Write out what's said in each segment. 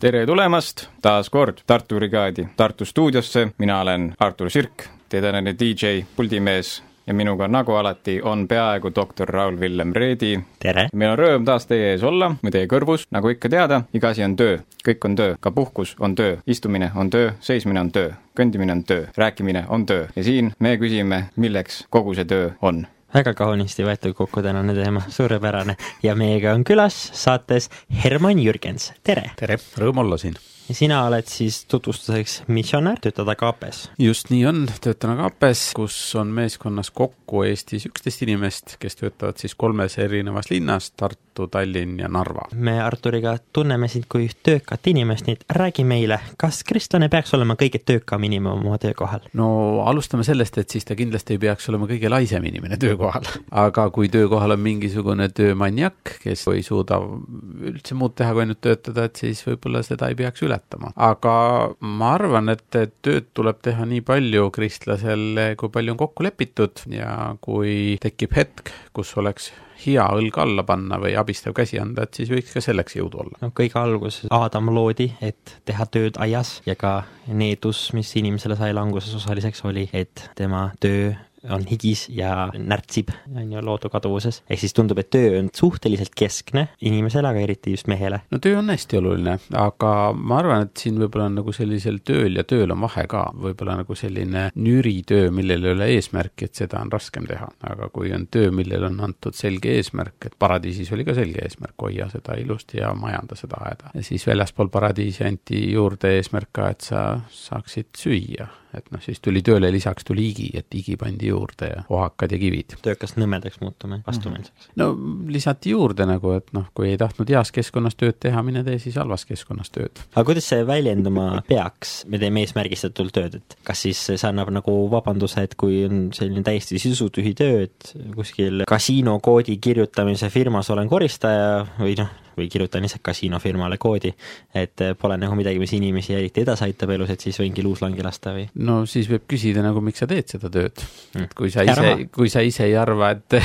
tere tulemast taas kord Tartu Brigaadi Tartu stuudiosse, mina olen Artur Sirk, teie tänane DJ, puldimees. Ja minuga nagu alati on peaaegu doktor Raul-Villem Reedi. tere! meil on rõõm taas teie ees olla või teie kõrvus, nagu ikka teada, iga asi on töö, kõik on töö, ka puhkus on töö, istumine on töö, seismine on töö, kõndimine on töö, rääkimine on töö. Ja siin me küsime, milleks kogu see töö on väga kaunisti võetud kokku tänane teema, suurepärane. ja meiega on külas saates Herman Jürgens, tere! tere, rõõm olla siin! Sina oled siis tutvustuseks missionär, töötad Agapes? just nii on, töötan Agapes, kus on meeskonnas kokku Eestis üksteist inimest, kes töötavad siis kolmes erinevas linnas, Tartu, Tallinn ja Narva. me Arturiga tunneme sind kui töökat inimest, nii et räägi meile, kas kristlane peaks olema kõige töökam inimene oma töökohal? no alustame sellest, et siis ta kindlasti ei peaks olema kõige laisem inimene töökohal. aga kui töökohal on mingisugune töömaniak, kes ei suuda üldse muud teha, kui ainult töötada, et siis võib-olla seda ei peaks üle ületama. aga ma arvan, et tööd tuleb teha nii palju kristlasel, kui palju on kokku lepitud ja kui tekib hetk, kus oleks hea õlg alla panna või abistav käsi anda, et siis võiks ka selleks jõudu olla. no kõige alguses Aadam loodi, et teha tööd aias ja ka needus, mis inimesele sai languses osaliseks, oli, et tema töö on higis ja närtsib, on ju, loodu kaduvuses. ehk siis tundub, et töö on suhteliselt keskne inimesele, aga eriti just mehele. no töö on hästi oluline, aga ma arvan, et siin võib-olla on nagu sellisel tööl ja tööl on vahe ka. võib-olla nagu selline nüritöö, millel ei ole eesmärki, et seda on raskem teha. aga kui on töö, millel on antud selge eesmärk, et paradiisis oli ka selge eesmärk, hoia seda ilusti ja majanda seda aeda. ja siis väljaspool paradiisi anti juurde eesmärk ka, et sa saaksid süüa et noh, siis tuli tööle lisaks tuli igi, et igi pandi juurde ja ohakad ja kivid. töökast nõmedaks muutuma, vastumeelseks. no lisati juurde nagu, et noh, kui ei tahtnud heas keskkonnas tööd teha, mine tee siis halvas keskkonnas tööd. aga kuidas see väljenduma peaks, me teeme eesmärgistatult tööd, et kas siis see annab nagu vabanduse, et kui on selline täiesti sisutühi töö, et kuskil kasiinokoodi kirjutamise firmas olen koristaja või noh, või kirjutan ise kasiinofirmale koodi, et pole nagu midagi, mis inimesi eriti edasi aitab elus, et siis võingi luuslangi lasta või? no siis võib küsida nagu, miks sa teed seda tööd mm.. et kui sa ise, kui sa ise ei arva, et,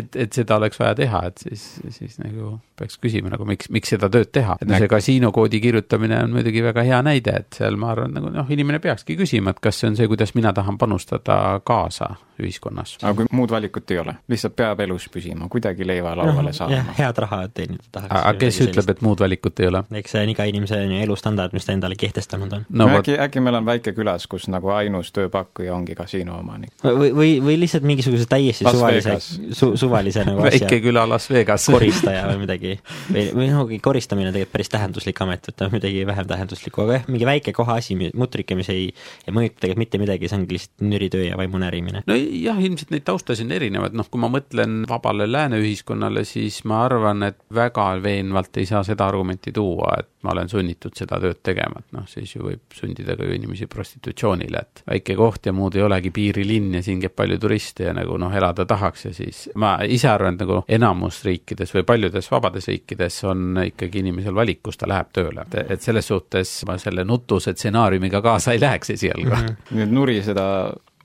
et, et seda oleks vaja teha, et siis, siis nagu peaks küsima nagu, miks, miks seda tööd teha. et noh, see kasiinokoodi kirjutamine on muidugi väga hea näide, et seal ma arvan, nagu noh, inimene peakski küsima, et kas see on see, kuidas mina tahan panustada kaasa ühiskonnas. aga kui muud valikut ei ole, lihtsalt peab elus püsima, kuidagi leiva lauale no, saama. head raha teenida tahaks. aga kes ütleb, et muud valikut ei ole? eks see on iga inimese elustandard, mis ta endale kehtestanud on. no, no äkki, äkki meil on väike külas, kus nagu ainus tööpakkuja ongi kasiino omanik. või, või, või lihtsalt mingisuguse täiesti Las suvalise, su, suvalise nagu asja. väike küla Las Vegas. koristaja või midagi või, või noh, koristamine on tegelikult päris tähenduslik amet, et noh, midagi vähem tähenduslikku, aga jah, mingi väike kohaasi, mutrike, mis ei, ei mõjuta tegelikult mitte midagi, see ongi lihtsalt nüritöö ja vaimu närimine. no jah, ilmselt neid taustasid on erinevaid, noh, kui ma mõtlen vabale lääne ühiskonnale, siis ma arvan, et väga veenvalt ei saa seda argumenti tuua, et ma olen sunnitud seda tööd tegema, et noh, siis ju võib sundida ka ju inimesi prostitutsioonile, et väike koht ja muud ei olegi piirilinn ja siin käib palju turiste ja nagu noh, elada tahaks ja siis ma ise arvan, et nagu enamus riikides või paljudes vabades riikides on ikkagi inimesel valik, kus ta läheb tööle, et, et selles suhtes ma selle nutuse stsenaariumiga kaasa ei läheks esialgu mm. -hmm. nüüd nuriseda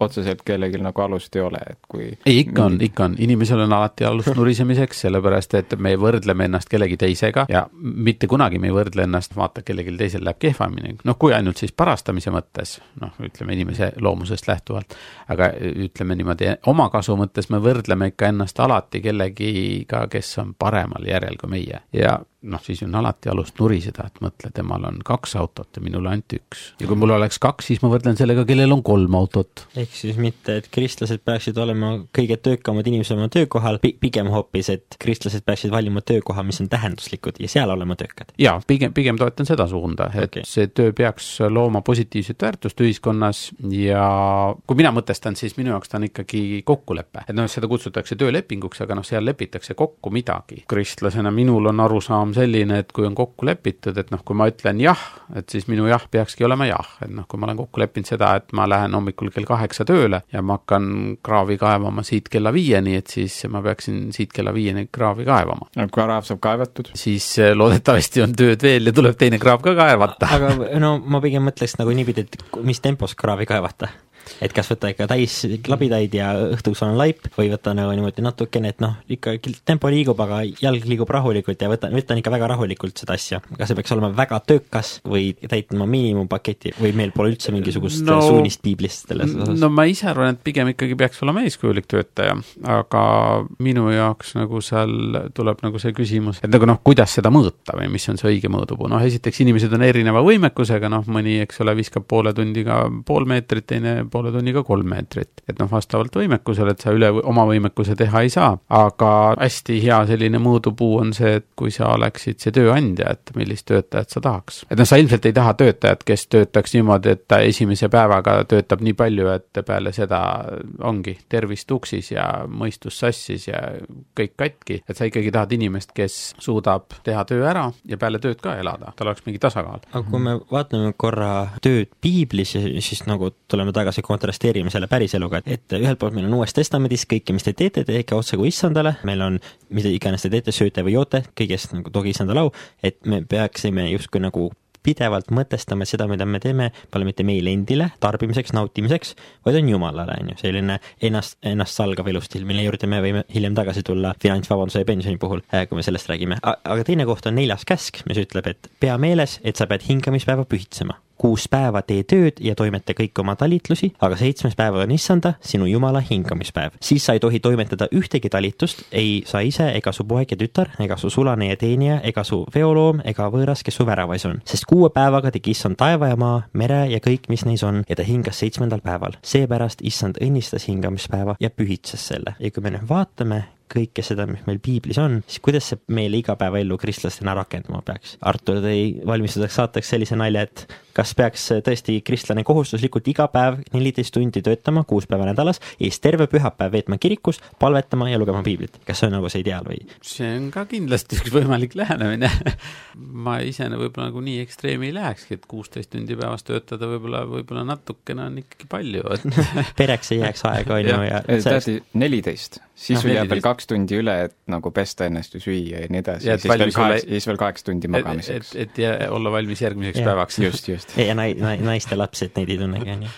otseselt kellelgi nagu alust ei ole, et kui ei, ikka on, ikka on, inimesel on alati alust nurisemiseks, sellepärast et me võrdleme ennast kellegi teisega ja mitte kunagi me ei võrdle ennast, vaata, kellelgi teisel läheb kehvemini, noh, kui ainult siis parastamise mõttes, noh, ütleme inimese loomusest lähtuvalt, aga ütleme niimoodi, omakasu mõttes me võrdleme ikka ennast alati kellegiga, kes on paremal järjel kui meie. Ja noh, siis on alati alust nuriseda, et mõtle, temal on kaks autot ja minul ainult üks. ja kui mul oleks kaks, siis ma võrdlen sellega, kellel on kolm autot. ehk siis mitte, et kristlased peaksid olema kõige töökamad inimesed oma töökohal, pigem hoopis, et kristlased peaksid valima töökoha, mis on tähenduslikud ja seal olema töökad. jaa, pigem, pigem toetan seda suunda, et okay. see töö peaks looma positiivset väärtust ühiskonnas ja kui mina mõtestan, siis minu jaoks ta on ikkagi kokkulepe. et noh, seda kutsutakse töölepinguks, aga noh, seal lepitakse kokku midagi. kristlasena minul on arusaam on selline, et kui on kokku lepitud, et noh, kui ma ütlen jah, et siis minu jah peakski olema jah, et noh, kui ma olen kokku leppinud seda, et ma lähen hommikul kell kaheksa tööle ja ma hakkan kraavi kaevama siit kella viieni, et siis ma peaksin siit kella viieni kraavi kaevama. kui kraav saab kaevatud? siis eh, loodetavasti on tööd veel ja tuleb teine kraav ka kaevata. aga no ma pigem mõtleks nagu niipidi, et mis tempos kraavi kaevata et kas võtta ikka täis klabitäid ja õhtuks on laip või võtta nagu niimoodi natukene, et noh, ikka tempo liigub, aga jalg liigub rahulikult ja võtan, võtan ikka väga rahulikult seda asja. kas see peaks olema väga töökas või täitma miinimumpaketi või meil pole üldse mingisugust no, suunist piiblist selles osas? no ma ise arvan, et pigem ikkagi peaks olema eeskujulik töötaja, aga minu jaoks nagu seal tuleb nagu see küsimus, et nagu noh, kuidas seda mõõta või mis on see õige mõõdupuu, noh esiteks inimesed on erineva võimekusega, noh mõni, eks ole, viskab poole tundiga pool meetrit, teine poole tunniga kolm meetrit. et noh, vastavalt võimekusele, et sa üle oma võimekuse teha ei saa, aga hästi hea selline mõõdupuu on see, et kui sa oleksid see tööandja, et millist töötajat sa tahaks. et noh, sa ilmselt ei taha töötajat, kes töötaks niimoodi, et ta esimese päevaga töötab nii palju, et peale seda ongi tervis tuksis ja mõistus sassis ja kõik katki, et sa ikkagi tahad inimest, kes suudab teha töö ära ja peale tööd ka elada, tal oleks mingi tasakaal. aga kui me vaatame korra tööd piiblis siis nagu tuleme tagasi, kontrasteerime selle päris eluga, et, ühelt poolt meil on Uues Testamendis kõike, mis te teete, tehke otse kui issandale, meil on mida iganes te teete, sööte või joote, kõigest nagu tooge issandale au, et me peaksime justkui nagu pidevalt mõtestame seda, mida me teeme, pole mitte meile endile tarbimiseks, nautimiseks, vaid on Jumalale, on ju, selline ennast, ennast salgav elusstiil, mille juurde me võime hiljem tagasi tulla finantsvabaduse ja pensioni puhul, äh, kui me sellest räägime. aga teine koht on neljas käsk, mis ütleb, et pea meeles, et sa pead hingamispäeva pühitsema kuus päeva tee tööd ja toimeta kõiki oma talitlusi, aga seitsmes päev on issanda, sinu jumala hingamispäev. siis sa ei tohi toimetada ühtegi talitlust, ei sa ise ega su poeg ja tütar, ega su sulane ja teenija, ega su veoloom ega võõras, kes su väravas on. sest kuue päevaga tegi issand taeva ja maa, mere ja kõik, mis neis on, ja ta hingas seitsmendal päeval. seepärast issand õnnistas hingamispäeva ja pühitses selle. ja kui me nüüd vaatame, kõike seda, mis meil piiblis on, siis kuidas see meile igapäevaellu kristlastena rakenduma peaks? Artur tõi valmistuseks saateks sellise nalja, et kas peaks tõesti kristlane kohustuslikult iga päev neliteist tundi töötama, kuus päeva nädalas, ja siis terve pühapäev veetma kirikus, palvetama ja lugema piiblit. kas see on nagu see ideaal või? see on ka kindlasti üks võimalik lähenemine ma ise võib-olla nagu nii ekstreemi ei lähekski, et kuusteist tundi päevas töötada võib-olla, võib-olla natukene on ikkagi palju, et pereks ei jääks aega, on ju, ja täiesti neliteist, siis sul jääb veel kaks tundi üle, et nagu pesta ennast ja süüa ja nii edasi, ja siis veel kaheksa, siis veel kaheksa tundi magamiseks. et, et, et olla valmis järgmiseks ja. päevaks. just, just ja nai-, nai-, naiste lapsi, et neid ei tunnegi, on ju.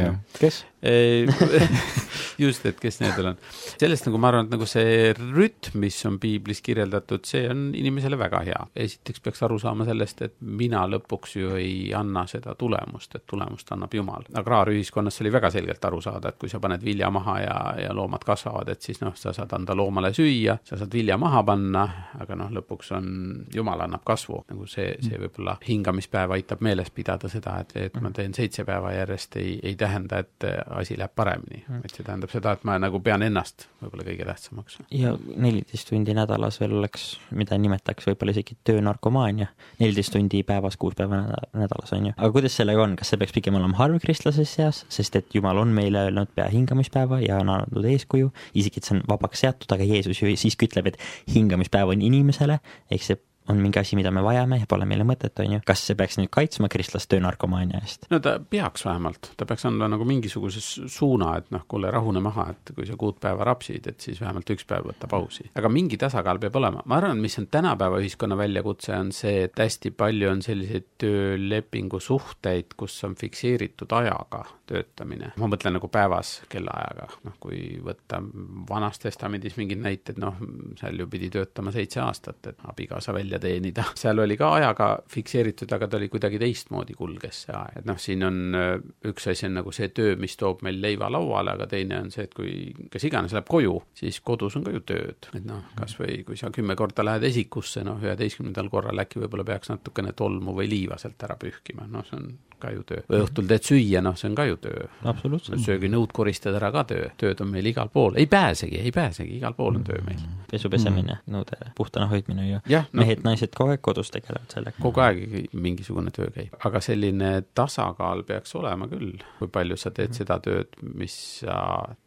jah. kes? just, et kes nendel on. sellest nagu ma arvan, et nagu see rütm, mis on piiblis kirjeldatud, see on inimesele väga hea. esiteks peaks aru saama sellest, et mina lõpuks ju ei anna seda tulemust, et tulemust annab Jumal. agraarühiskonnas oli väga selgelt aru saada, et kui sa paned vilja maha ja, ja loomad kasvavad, et siis noh, sa saad anda loomale süüa, sa saad vilja maha panna, aga noh, lõpuks on, Jumal annab kasvu. nagu see, see võib-olla hingamispäev aitab meeles pidada seda, et, et ma teen seitse päeva järjest, ei, ei tähenda, et asi läheb paremini mm., et see tähendab seda, et ma nagu pean ennast võib-olla kõige tähtsamaks. ja neliteist tundi nädalas veel oleks, mida nimetaks võib-olla isegi töönarkomaania, neliteist tundi päevas, kuus päeva nädalas, on ju. aga kuidas sellega on, kas see peaks pigem olema harv kristlase seas, sest et Jumal on meile öelnud pea hingamispäeva ja on andnud eeskuju, isegi et see on vabaks seatud, aga Jeesus ju siiski ütleb, et hingamispäev on inimesele, ehk see on mingi asi, mida me vajame ja pole meile mõtet, on ju, kas see peaks nüüd kaitsma kristlast töönarkomaania eest? no ta peaks vähemalt, ta peaks andma nagu mingisuguse suuna, et noh, kuule, rahune maha, et kui sa kuut päeva rapsid, et siis vähemalt üks päev võta pausi. aga mingi tasakaal peab olema, ma arvan, mis on tänapäeva ühiskonna väljakutse, on see, et hästi palju on selliseid töölepingu suhteid, kus on fikseeritud ajaga töötamine, ma mõtlen nagu päevas kellaajaga, noh kui võtta Vanas Testamendis mingid näited, noh, seal ju pidi töötama seitse aastat, et abikaasa välja välja teenida. seal oli ka ajaga fikseeritud, aga ta oli kuidagi teistmoodi kulges see aeg, et noh, siin on äh, üks asi on nagu see töö, mis toob meil leiva lauale, aga teine on see, et kui kes iganes läheb koju, siis kodus on ka ju tööd, et noh, kas või kui sa kümme korda lähed esikusse, noh, üheteistkümnendal korral äkki võib-olla peaks natukene tolmu või liiva sealt ära pühkima, noh, see on ka ju töö. või õhtul teed süüa, noh, see on ka ju töö. absoluutselt. sööginõud koristad ära ka töö, tööd on meil igal pool, ei pääsegi, ei pääsegi, igal pool on töö meil. pesu pesemine mm., nõude puhtana hoidmine ju. No, mehed-naised kogu aeg kodus tegelevad sellega. kogu aeg mingisugune töö käib, aga selline tasakaal peaks olema küll, kui palju sa teed mm. seda tööd, mis sa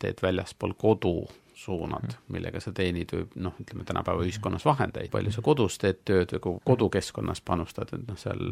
teed väljaspool kodu suunad, millega sa teenid või noh, ütleme tänapäeva ühiskonnas vahendeid, palju sa kodus teed tööd või kodukeskkonnas panustad, et noh, seal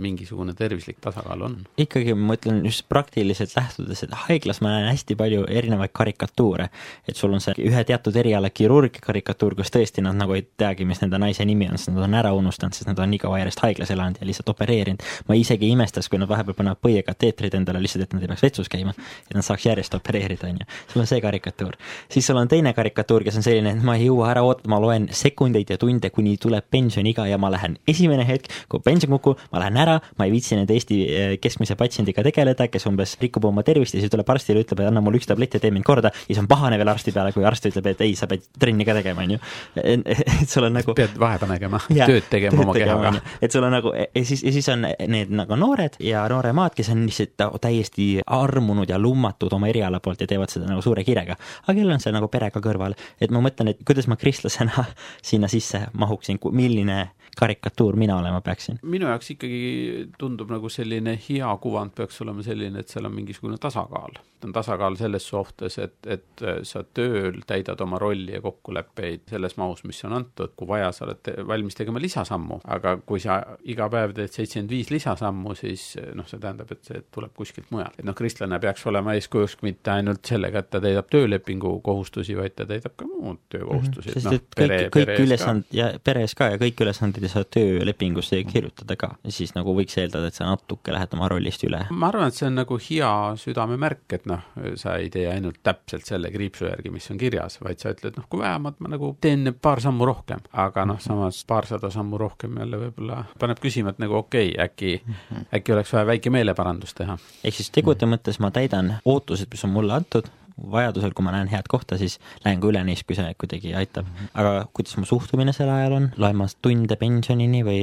mingisugune tervislik tasakaal on. ikkagi ma mõtlen just praktiliselt lähtudes, et haiglas ma näen hästi palju erinevaid karikatuure. et sul on see ühe teatud eriala kirurgi karikatuur, kus tõesti nad nagu ei teagi, mis nende naise nimi on, sest nad on ära unustanud, sest nad on nii kaua järjest haiglas elanud ja lihtsalt opereerinud. ma isegi imestaks, kui nad vahepeal panevad põiekateetrid endale lihtsalt, et nad ei peaks vetsus käima, et nad saaks järjest opereerida, on ju. sul on see karikatuur. siis sul on teine karikatuur, kes on selline, et ma ei jõua ära oodata, ma loen sekundeid ja tunde, kuni tuleb pensioniiga ja ma lähen esimene hetk, kui pension kukub, ma lähen ära, ma ei viitsi nende Eesti eh, keskmise patsiendiga tegeleda, kes umbes rikub oma tervist ja siis tuleb arstile, ütleb, et anna mulle üks tablett ja tee mind korda, ja siis on pahane veel arsti peale, kui arst ütleb, et ei, sa pead trenni ka tegema, on ju. et sul on nagu pead vahepeal nägema, tööd tegema oma kehaga. et sul on nagu, ja siis, ja siis on need nagu noored ja nooremad, kes on lihtsalt täiesti armunud ja lummatud oma eriala poolt ja teevad seda nagu suure kirega. aga kellel on see nagu perega kõrval, et ma mõtlen, et kuidas ma kristlasena sinna sisse mahuksin, milline karikatuur mina olema peaksin? minu jaoks ikkagi tundub nagu selline hea kuvand peaks olema selline, et seal on mingisugune tasakaal. on tasakaal selles suhtes, et, et sa tööl täidad oma rolli ja kokkuleppeid selles mahus, mis on antud, kui vaja, sa oled valmis tegema lisasammu, aga kui sa iga päev teed seitsekümmend viis lisasammu, siis noh, see tähendab, et see tuleb kuskilt mujalt. et noh, kristlane peaks olema eeskujuks mitte ainult sellega, et ta täidab töölepingu kohustusi, vaid ta täidab ka muud töökohustusi mm. -hmm. sest no, et kõik, kõik ülesand- ja peres ka ja kõik ülesanded ei saa töölepingusse kirjutada ka, siis nagu võiks eeldada, et sa natuke lähed oma rollist üle. ma arvan, et see on nagu hea südamemärk, et noh, sa ei tee ainult täpselt selle kriipsu järgi, mis on kirjas, vaid sa ütled, noh, kui vähemalt ma nagu teen paar sammu rohkem, aga noh, samas paarsada sammu rohkem jälle võib-olla paneb küsima, et nagu okei okay,, äkki -hmm. äkki oleks vaja väike meeleparandus teha. ehk siis tegude mõttes ma täidan ootused, mis on mulle antud, vajadusel, kui ma näen head kohta, siis lähen ka üle neist, kui see kuidagi aitab. aga kuidas mu suhtumine sel ajal on, loen ma tunde pensionini või?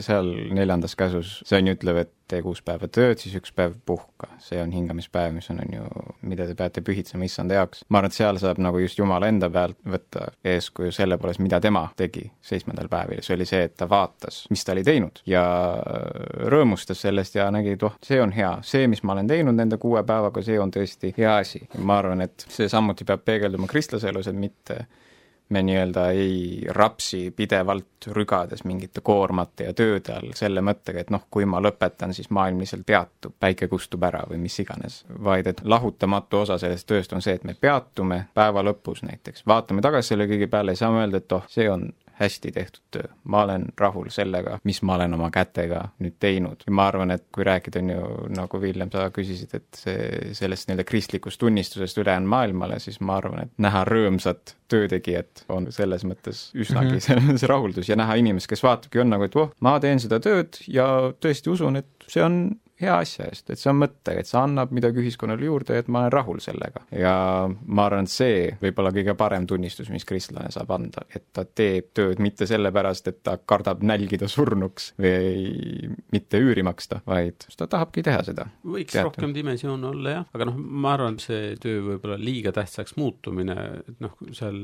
seal neljandas käsus see on ju, ütleb, et tee kuus päeva tööd, siis üks päev puhka. see on hingamispäev, mis on, on ju, mida te peate pühitsema issanda jaoks. ma arvan, et seal saab nagu just Jumala enda pealt võtta eeskuju selle poolest, mida tema tegi seitsmendal päevil, see oli see, et ta vaatas, mis ta oli teinud ja rõõmustas sellest ja nägi, et oh, see on hea, see, mis ma olen teinud nende kuue päevaga, see on tõesti hea asi. ma arvan, et see samuti peab peegelduma kristlase elus, et mitte me nii-öelda ei rapsi pidevalt rügades mingite koormate ja tööde all selle mõttega, et noh, kui ma lõpetan, siis maailm lihtsalt peatub, päike kustub ära või mis iganes. vaid et lahutamatu osa sellest tööst on see, et me peatume päeva lõpus näiteks, vaatame tagasi selle kõige peale ja saame öelda, et oh, see on hästi tehtud töö. ma olen rahul sellega, mis ma olen oma kätega nüüd teinud. ja ma arvan, et kui rääkida, on ju, nagu Villem, sa küsisid, et see, sellest nii-öelda kristlikust tunnistusest ülejäänud maailmale, siis ma arvan, et näha rõõmsat töötegijat on selles mõttes üsnagi mm -hmm. selles mõttes rahuldus ja näha inimest, kes vaatabki, on nagu, et voh, ma teen seda tööd ja tõesti usun, et see on hea asja eest, et see on mõte, et see annab midagi ühiskonnale juurde, et ma olen rahul sellega. ja ma arvan, et see võib olla kõige parem tunnistus, mis kristlane saab anda, et ta teeb tööd mitte sellepärast, et ta kardab nälgida surnuks või mitte üüri maksta, vaid ta tahabki teha seda. võiks Teatud. rohkem dimensioone olla jah, aga noh, ma arvan, see töö võib-olla liiga tähtsaks muutumine, et noh, seal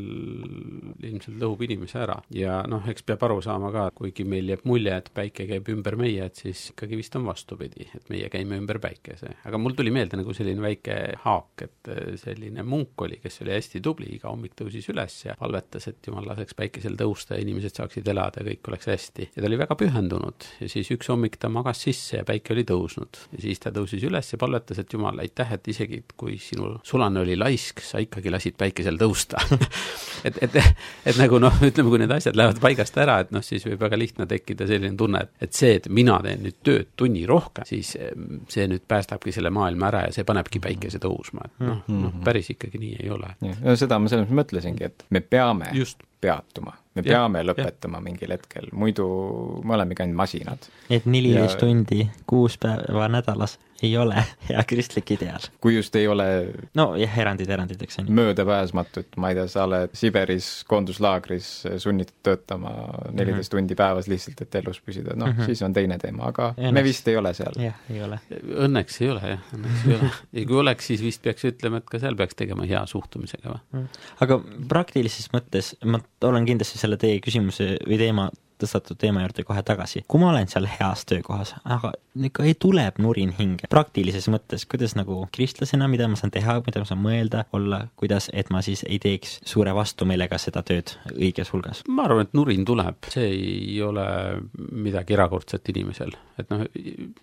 ilmselt lõhub inimese ära ja noh, eks peab aru saama ka, kuigi meil jääb mulje, et päike käib ümber meie, et siis ikkagi vist on vastupidi, et et meie käime ümber päikese. aga mul tuli meelde nagu selline väike haak, et äh, selline munk oli, kes oli hästi tubli, iga hommik tõusis üles ja palvetas, et jumal laseks päikesel tõusta ja inimesed saaksid elada ja kõik oleks hästi. ja ta oli väga pühendunud ja siis üks hommik ta magas sisse ja päike oli tõusnud. ja siis ta tõusis üles ja palvetas, et jumal, aitäh, et isegi kui sinu sulane oli laisk, sa ikkagi lasid päikesel tõusta et, et, et nagu noh, ütleme, kui need asjad lähevad paigast ära, et noh, siis võib väga lihtne tekkida selline tunne, et, et see, et mina teen nüüd tööd tunni rohkem, siis see nüüd päästabki selle maailma ära ja see panebki päikese tõusma, et noh, noh mhm. päris ikkagi nii ei ole. no seda ma selles mõttes mõtlesingi, et me peame Just. Peatuma, me ja, peame lõpetama ja. mingil hetkel, muidu me olemegi ainult masinad. et neliteist ja... tundi kuus päeva nädalas ei ole hea kristlik ideaal. kui just ei ole nojah, erandid eranditeks, on ju. möödapääsmatu, et ma ei tea, sa oled Siberis koonduslaagris sunnitud töötama neliteist mm -hmm. tundi päevas lihtsalt, et elus püsida, noh mm, -hmm. siis on teine teema, aga Õnneks. me vist ei ole seal. jah, ei ole. Õnneks ei ole jah, õnneks ei ole. ja kui oleks, siis vist peaks ütlema, et ka seal peaks tegema hea suhtumisega või mm.. aga praktilises mõttes ma olen kindlasti selle teie küsimuse või teema tõstatud teema juurde kohe tagasi. kui ma olen seal heas töökohas, aga ikka ei tuleb nurin hinge, praktilises mõttes, kuidas nagu kristlasena, mida ma saan teha, mida ma saan mõelda, olla, kuidas, et ma siis ei teeks suure vastumeelega seda tööd õiges hulgas? ma arvan, et nurin tuleb, see ei ole midagi erakordset inimesel. et noh,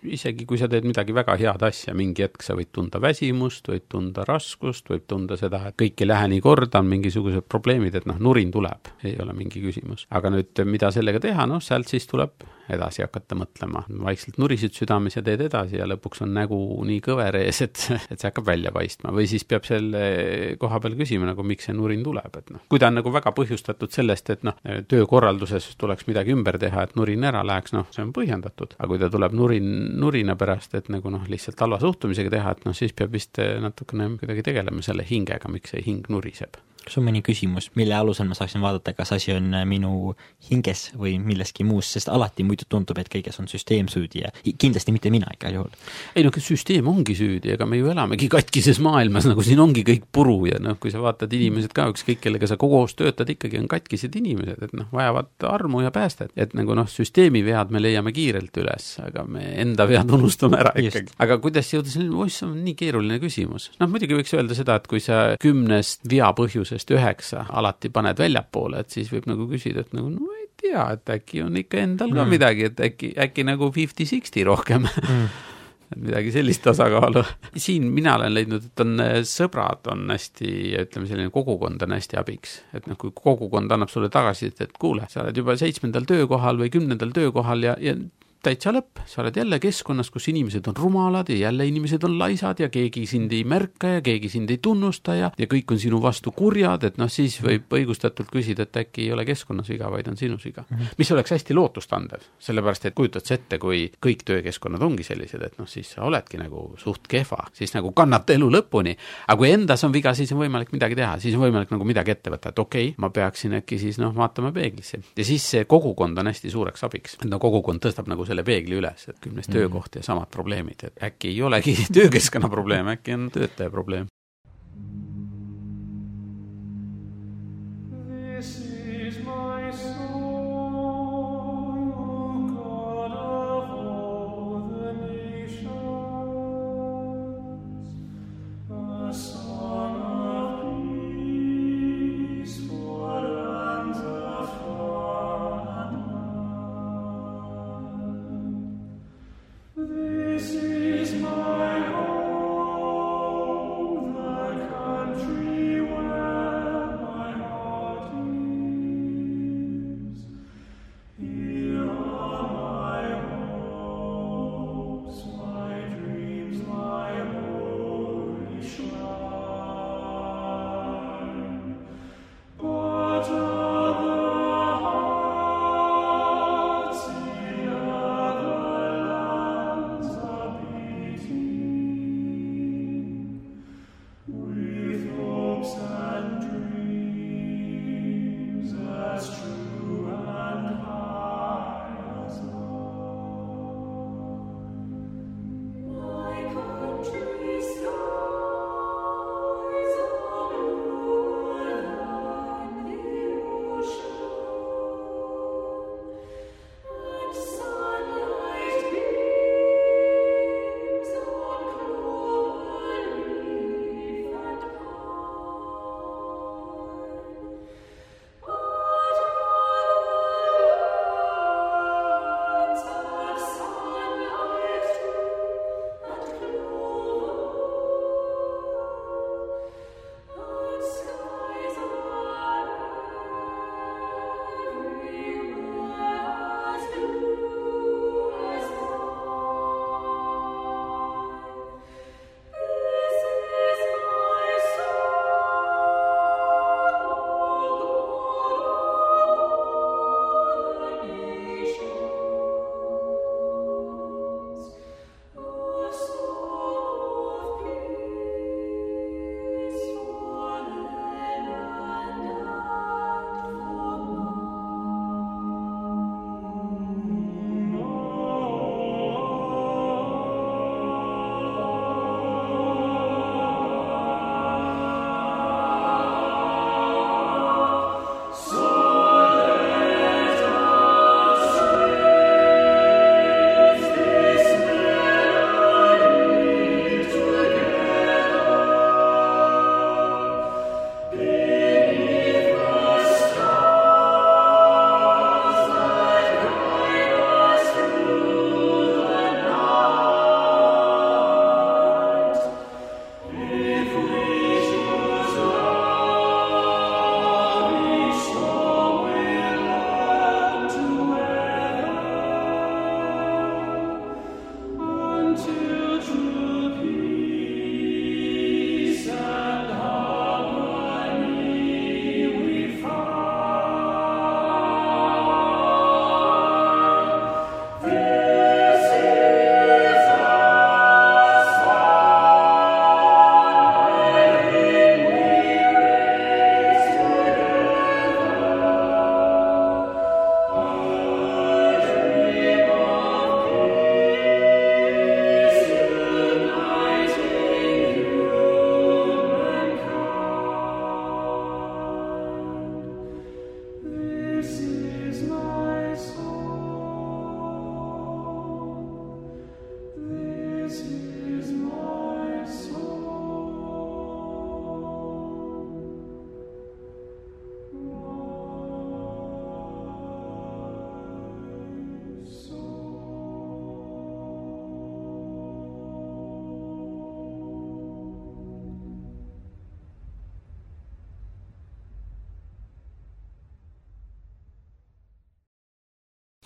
isegi kui sa teed midagi väga head asja, mingi hetk sa võid tunda väsimust, võid tunda raskust, võib tunda seda, et kõik ei lähe nii korda, on mingisugused probleemid, et noh, nurin tuleb, ei ole mingi küsimus. aga nüüd, mida sellega teha, noh, sealt siis tuleb edasi hakata mõtlema. vaikselt nurisid südames ja teed edasi ja lõpuks on nägu nii kõver ees, et, et see hakkab välja paistma või siis peab selle koha peal küsima nagu, miks see nurin tuleb, et noh, kui ta on nagu väga põhjustatud sellest, et noh, töökorralduses tuleks midagi ümber teha, et nurin ära läheks, noh, see on põhjendatud. aga kui ta tuleb nurin, nurina pärast, et nagu noh, lihtsalt halva suhtumisega teha, et noh, siis peab vist natukene kuidagi tegelema selle hingega, miks see hing nuriseb kas on mõni küsimus, mille alusel ma saaksin vaadata, kas asi on äh, minu hinges või milleski muus, sest alati muidu tundub, et kõiges on süsteem süüdi ja kindlasti mitte mina igal juhul. ei noh, süsteem ongi süüdi, ega me ju elamegi katkises maailmas, nagu siin ongi kõik puru ja noh, kui sa vaatad inimesed ka, ükskõik kellega sa koos töötad, ikkagi on katkised inimesed, et noh, vajavad armu ja päästet. et nagu noh, süsteemi vead me leiame kiirelt üles, aga me enda vead unustame ära ikkagi. aga kuidas jõuda selleni, oih, see on nii keeruline küsimus. noh, muidugi võiks öelda seda, et kui sa kümnest vea põhjusest põhjusest üheksa alati paned väljapoole, et siis võib nagu küsida, et nagu no ei tea, et äkki on ikka endal ka mm. midagi, et äkki, äkki nagu fifty-sixty rohkem mm. et midagi sellist tasakaalu. siin mina olen leidnud, et on sõbrad on hästi, ütleme selline kogukond on hästi abiks. et noh, kui kogukond annab sulle tagasisidet, et kuule, sa oled juba seitsmendal töökohal või kümnendal töökohal ja, ja täitsa lõpp, sa oled jälle keskkonnas, kus inimesed on rumalad ja jälle inimesed on laisad ja keegi sind ei märka ja keegi sind ei tunnusta ja, ja kõik on sinu vastu kurjad, et noh, siis võib õigustatult küsida, et äkki ei ole keskkonnas viga, vaid on sinus viga mm. -hmm. mis oleks hästi lootustandev, sellepärast et kujutad sa ette, kui kõik töökeskkonnad ongi sellised, et noh, siis sa oledki nagu suht kehva, siis nagu kannata elu lõpuni. aga kui endas on viga, siis on võimalik midagi teha, siis on võimalik nagu midagi ette võtta, et okei okay,, ma peaksin äkki siis noh, vaatama peeglisse ja siis see kogukond on hästi suureks abiks, no kogukond tõstab nagu selle peegli üles, et kümnes mm. töökoht ja samad probleemid, et äkki ei olegi töökeskkonna probleem, äkki on töötaja probleem.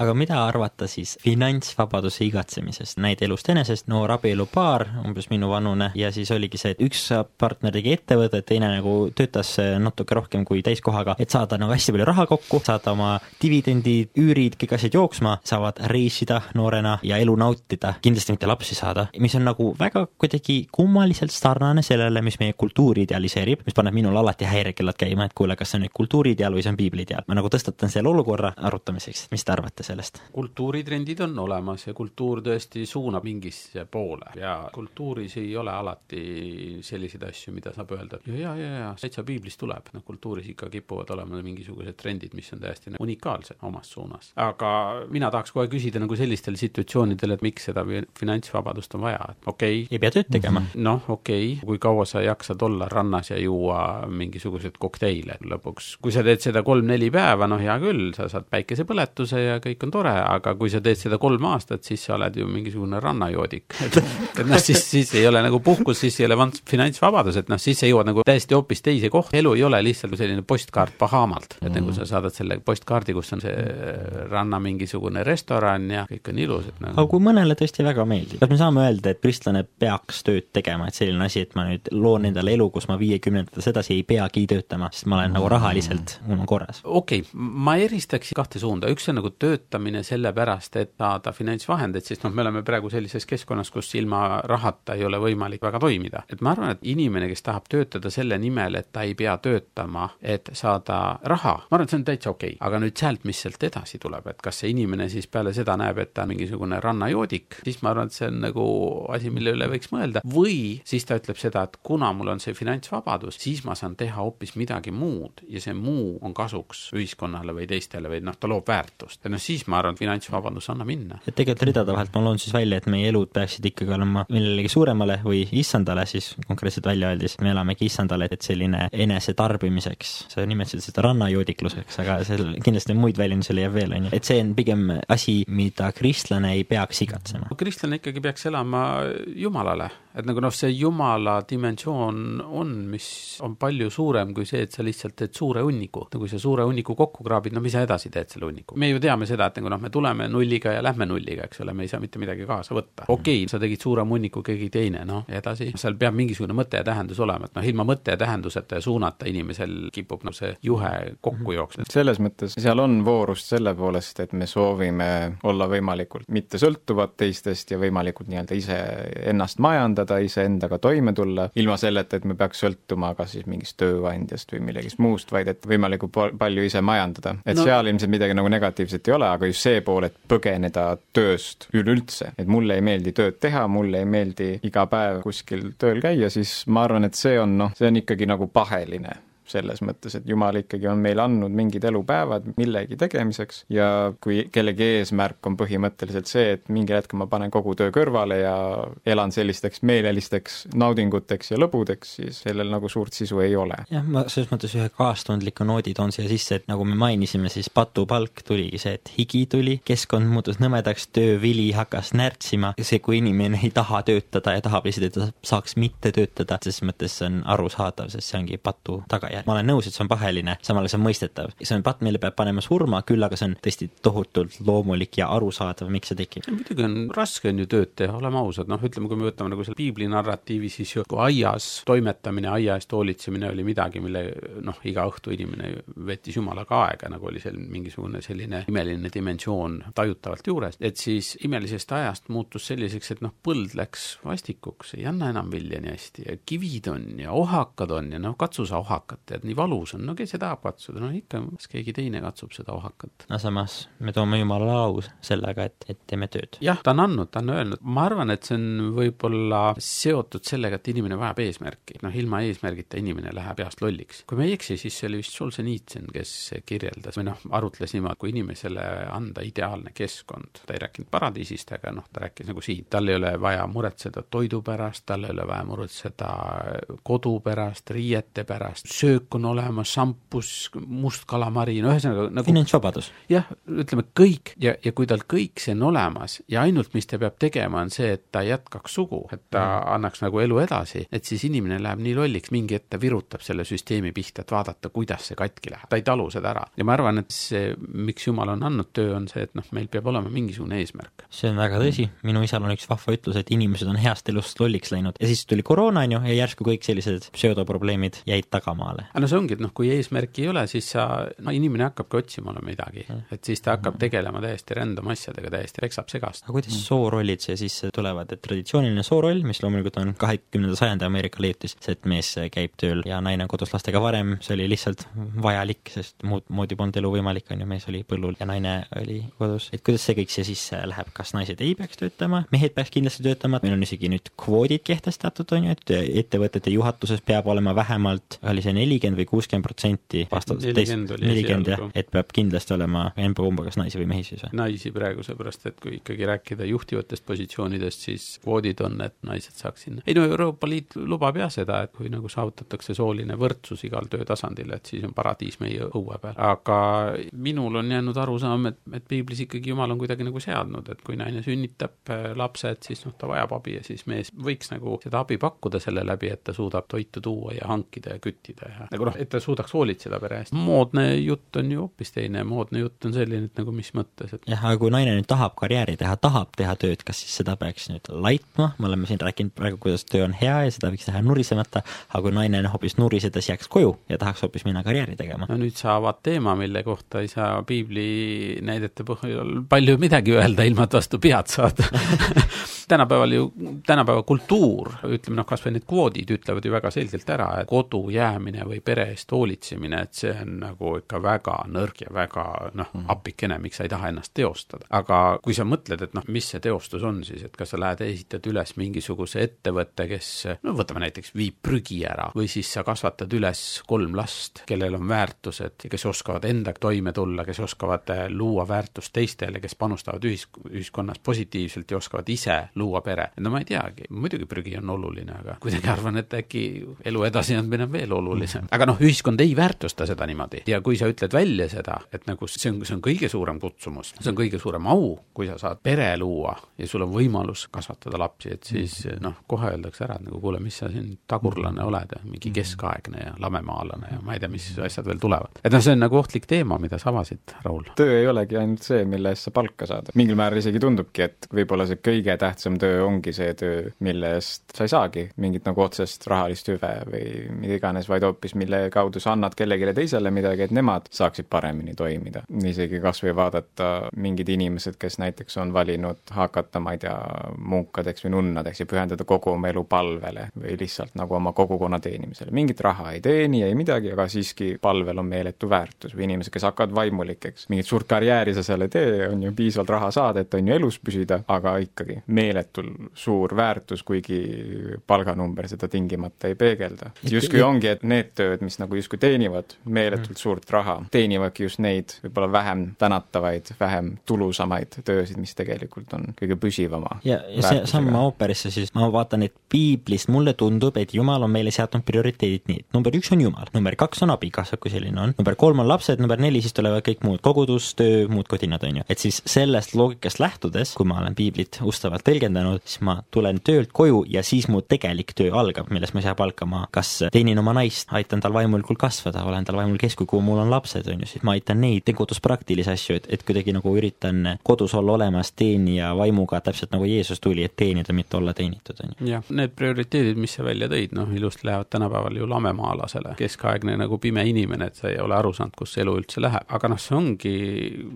Aga mida arvata siis finantsvabaduse igatsemisest, näide elust enesest, noor abielupaar, umbes minuvanune, ja siis oligi see, et üks partner tegi ettevõtet, teine nagu töötas natuke rohkem kui täiskohaga, et saada nagu hästi palju raha kokku, saada oma dividendid, üürid, kõik asjad jooksma, saavad reisida noorena ja elu nautida, kindlasti mitte lapsi saada, mis on nagu väga kuidagi kummaliselt sarnane sellele, mis meie kultuuri idealiseerib, mis paneb minul alati häirekellad käima, et kuule, kas see on nüüd kultuuriideaal või see on piibliideaal. ma nagu tõstatan selle olukorra arutamiseks, mis te arvate sellest? kultuuritrendid on olemas ja kultuur tõesti suunab mingisse poole ja kultuuris ei ole alati selliseid asju, mida saab öelda, et ja, ja, ja täitsa piiblist tuleb, noh kultuuris ikka kipuvad olema mingisugused trendid, mis on täiesti nagu unikaalsed omas suunas. aga mina tahaks kohe küsida nagu sellistel situatsioonidel, et miks seda finantsvabadust on vaja, et okei okay,. ei pea tööd tegema. noh, okei okay,, kui kaua sa jaksad olla rannas ja juua mingisuguseid kokteile lõpuks, kui sa teed seda kolm-neli päeva, noh hea küll, sa saad päikesepõletuse ja kõik on tore, aga kui sa teed seda kolm aastat, siis sa oled ju mingisugune rannajoodik. et, et noh, siis, siis ei ole nagu puhkus, siis ei ole finantsvabadus, et noh, siis sa jõuad nagu täiesti hoopis teise kohta, elu ei ole lihtsalt selline postkaart Bahamalt, et nagu sa saadad selle postkaardi, kus on see ranna mingisugune restoran ja kõik on ilus, et nagu aga kui mõnele tõesti väga meeldib, kas me saame öelda, et kristlane peaks tööd tegema, et selline asi, et ma nüüd loon endale elu, kus ma viiekümnendates edasi ei peagi töötama, sest ma olen nagu rahaliselt, mul on korras? okei okay,, ma eristaks kahte suunda, üks on nagu töötamine sellepärast, et saada finantsvahendeid, sest noh, me oleme praegu sellises keskkonnas, kus ilma rahata ei ole võimalik väga toimida. et ma arvan, et inimene, kes tahab töötada selle nimel, et ta ei pea töötama, et saada raha, ma arvan, et see on täitsa okei okay., aga nüüd sealt, mis sealt edasi tuleb, et kas see inimene siis peale seda näeb, et ta on mingisugune rannajoodik, siis ma arvan, et see on nagu asi, mille üle võiks mõelda, või siis ta ütleb seda, et kuna mul on see finantsvabadus, siis ma saan teha hoopis midagi muud ja see muu on kasuks ühiskonnale või teistele või noh, ta loob väärtust. ja noh, siis ma arvan, et finantsvabadus annab minna. et tegelikult ridade vahelt ma loon siis välja, et meie elud peaksid ikkagi olema millelegi suuremale või issandale siis konkreetselt välja öeldes, me elamegi issandale, et selline enesetarbimiseks, sa nimetasid seda rannajoodikluseks, aga seal kindlasti muid väljendusi leiab veel, on ju, et see on pigem asi, mida kristlane ei peaks igatsema. kristlane ikkagi peaks elama Jumalale et nagu noh, see jumala dimensioon on, mis on palju suurem kui see, et sa lihtsalt teed suure hunniku. no kui sa suure hunniku kokku kraabid, no mis sa edasi teed selle hunniku? me ju teame seda, et nagu noh, me tuleme nulliga ja lähme nulliga, eks ole, me ei saa mitte midagi kaasa võtta. okei okay,, sa tegid suurema hunniku, keegi teine, noh, edasi, seal peab mingisugune mõte ja tähendus olema, et noh, ilma mõtte ja tähenduseta ja suunata inimesel kipub noh, see juhe kokku jooksma. selles mõttes seal on voorust selle poolest, et me soovime olla võimalikult mitte sõltuvad teistest ja võimalikult nii-öelda ise ennast majandada, iseendaga toime tulla, ilma selleta, et me peaks sõltuma kas siis mingist tööandjast või millegist muust, vaid et võimalikult palju ise majandada. et no. seal ilmselt midagi nagu negatiivset ei ole, aga just see pool, et põgeneda tööst üleüldse, et mulle ei meeldi tööd teha, mulle ei meeldi iga päev kuskil tööl käia, siis ma arvan, et see on noh, see on ikkagi nagu paheline selles mõttes, et Jumal ikkagi on meile andnud mingid elupäevad millegi tegemiseks ja kui kellegi eesmärk on põhimõtteliselt see, et mingil hetkel ma panen kogu töö kõrvale ja elan sellisteks meelelisteks naudinguteks ja lõbudeks, siis sellel nagu suurt sisu ei ole. jah, ma selles mõttes ühe kaastundliku noodi toon siia sisse, et nagu me mainisime, siis patupalk tuligi see, et higi tuli, keskkond muutus nõmedaks, töövili hakkas närtsima, see, kui inimene ei taha töötada ja tahab lihtsalt, et ta saaks mitte töötada, selles mõttes see on arusaadav, sest see ongi patu tagajärg ma olen nõus, et see on paheline, samal ajal see on mõistetav. see on patt, mille peab panema surma, küll aga see on tõesti tohutult loomulik ja arusaadav, miks see tekib. muidugi on raske on ju tööd teha, oleme ausad, noh, ütleme, kui me võtame nagu selle piibli narratiivi, siis ju kui aias toimetamine, aia eest hoolitsemine oli midagi, mille noh, iga õhtu inimene veetis jumalaga aega, nagu oli seal mingisugune selline imeline dimensioon tajutavalt juures, et siis imelisest ajast muutus selliseks, et noh, põld läks vastikuks, ei anna enam vilja nii hästi ja kivid on ja ohakad on ja noh, katsu sa ohakat tead, nii valus on, no kes see tahab katsuda, no ikka, kas keegi teine katsub seda ohakat. no samas me toome Jumalale au sellega, et, et teeme tööd. jah, ta on andnud, ta on öelnud, ma arvan, et see on võib-olla seotud sellega, et inimene vajab eesmärki, noh ilma eesmärgita inimene läheb peast lolliks. kui ma ei eksi, siis see oli vist Solženitsyn, kes kirjeldas või noh, arutles niimoodi, kui inimesele anda ideaalne keskkond, ta ei rääkinud paradiisist, aga noh, ta rääkis nagu siin, tal ei ole vaja muretseda toidu pärast, tal ei ole vaja muretseda kodu pärast, riiete pärast, söö söök on olemas, šampus, must kalamari, no ühesõnaga nagu finantsvabadus. jah, ütleme kõik ja, ja kui tal kõik see on olemas ja ainult, mis ta peab tegema, on see, et ta jätkaks sugu, et ta mm. annaks nagu elu edasi, et siis inimene läheb nii lolliks, mingi hetk ta virutab selle süsteemi pihta, et vaadata, kuidas see katki läheb. ta ei talu seda ära ja ma arvan, et see, miks Jumal on andnud töö, on see, et noh, meil peab olema mingisugune eesmärk. see on väga tõsi, minu isal on üks vahva ütlus, et inimesed on heast elust lolliks läinud ja siis tuli koroona, on ju, ja järsku kõik sellised pseudoprobleemid jäid tagamaale. Aga no see ongi, et noh, kui eesmärki ei ole, siis sa, no inimene hakkabki otsima midagi, et siis ta hakkab tegelema täiesti random asjadega, täiesti reksab segast. aga kuidas soorollid siia sisse tulevad, et traditsiooniline sooroll, mis loomulikult on kahekümnenda sajandi Ameerika leiutis, see, et mees käib tööl ja naine on kodus lastega varem, see oli lihtsalt vajalik, sest muud moodi polnud elu võimalik, on ju, mees oli põllul ja naine oli kodus. et kuidas see kõik siia sisse läheb, kas naised ei peaks töötama, mehed peaks kindlasti töötama, meil on isegi nüüd kvoodid kehtestatud, on ju, et ettevõtete juhatuses peab olema vähemalt, oli see nelikümmend või kuuskümmend protsenti vastavalt nelikümmend jah, et peab kindlasti olema emba-kumba, kas naisi või mehi siis või? naisi praegu, seepärast et kui ikkagi rääkida juhtivatest positsioonidest, siis kvoodid on, et naised saaks sinna. ei no Euroopa Liit lubab jah seda, et kui nagu saavutatakse sooline võrdsus igal töötasandil, et siis on paradiis meie õue peal. aga minul on jäänud arusaam, et, et piiblis ikkagi Jumal on kuidagi nagu seadnud, et kui naine sünnitab äh, lapsed, siis noh, ta vajab abi ja siis mees võiks nagu seda abi pakkuda selle läbi, et ta suudab toitu tuua ja hankida ja küttida ja nagu noh, et ta suudaks hoolitseda pere eest. moodne jutt on ju hoopis teine, moodne jutt on selline, et nagu mis mõttes, et jah, aga kui naine nüüd tahab karjääri teha, tahab teha tööd, kas siis seda peaks nüüd laitma, me oleme siin rääkinud praegu, kuidas töö on hea ja seda võiks teha nurisemata, aga kui naine hoopis nurisedes jääks koju ja tahaks hoopis minna karjääri tegema. no nüüd sa avad teema, mille kohta ei saa piibli näidete põhjal palju midagi öelda, ilma et vastu pead saada tänapäeval ju, tänapäeva kultuur, ütleme noh, kas või need kvoodid ütlevad ju väga selgelt ära, et kodu jäämine või pere eest hoolitsemine, et see on nagu ikka väga nõrg ja väga noh, mhm. appikene, miks sa ei taha ennast teostada. aga kui sa mõtled, et noh, mis see teostus on siis, et kas sa lähed ehitad üles mingisuguse ettevõtte, kes no võtame näiteks, viib prügi ära või siis sa kasvatad üles kolm last, kellel on väärtused ja kes oskavad endaga toime tulla, kes oskavad äh, luua väärtust teistele, kes panustavad ühis-, ühiskonnas positiivselt ja oskavad ise luua pere. no ma ei teagi, muidugi prügi on oluline, aga kuidagi arvan, et äkki elu edasiandmine on veel olulisem. aga noh, ühiskond ei väärtusta seda niimoodi ja kui sa ütled välja seda, et nagu see on, see on kõige suurem kutsumus, see on kõige suurem au, kui sa saad pere luua ja sul on võimalus kasvatada lapsi, et siis noh, kohe öeldakse ära, et nagu kuule, mis sa siin tagurlane oled mingi keskaegne ja lamemaalane ja ma ei tea, mis asjad veel tulevad. et noh, see on nagu ohtlik teema, mida sa avasid, Raul. töö ei olegi ainult see, mille eest sa palka saad. mingil määral isegi tundubki, et võib-olla see kõige tähtsam töö ongi see töö, mille eest sa ei saagi mingit nagu otsest rahalist hüve või mida iganes, vaid hoopis mille kaudu sa annad kellelegi teisele midagi, et nemad saaksid paremini toimida. isegi kas või vaadata mingid inimesed, kes näiteks on valinud hakata, ma ei tea, munkadeks või nunnadeks ja pühendada kogu oma elu palvele või lihtsalt nagu oma kogukonna teenimisele. mingit raha ei teeni, ei midagi, aga siiski palvel on meeletu väärtus või inimesed, kes hakkavad vaimulikeks. mingit suurt karjääri sa seal ei tee, on ju piisavalt raha saada, et on ju elus püsida, aga ikkagi meeletul suur väärtus, kuigi palganumber seda tingimata ei peegelda. justkui ongi, et need tööd, mis nagu justkui teenivad meeletult mm. suurt raha, teenivadki just neid võib-olla vähem tänatavaid, vähem tulusamaid töösid, mis tegelikult on kõige püsivama. ja, ja see samma ooperisse siis, ma vaatan, et piiblist mulle tundub, et Jumal on meile seadnud prioriteedid nii, et number üks on Jumal, number kaks on abikaasa, kui selline on, number kolm on lapsed, number neli siis tulevad kõik muud, kogudus, töö, muud kodinad, on ju. et siis sellest loogikast lähtudes, kui ma olen piiblit ustavalt tõlgendanud, siis ma tulen töölt koju ja siis mu tegelik töö algab, milles ma ei saa palka, ma kas teenin oma naist, aitan tal vaimulikult kasvada, olen tal vaimulik eeskuju, kui mul on lapsed, on ju, siis ma aitan neid, teen kodus praktilisi asju, et, et kuidagi nagu üritan kodus olla olemas teenija vaimuga, täpselt nagu Jeesus tuli, et teenida, mitte olla teenitud, on ju. jah, need prioriteedid, mis sa välja tõid, noh, ilusti lähevad tänapäeval ju lamemaalasele, keskaegne nagu pime inimene, et sa ei ole aru saanud, kus elu üldse läheb, aga noh, see ongi,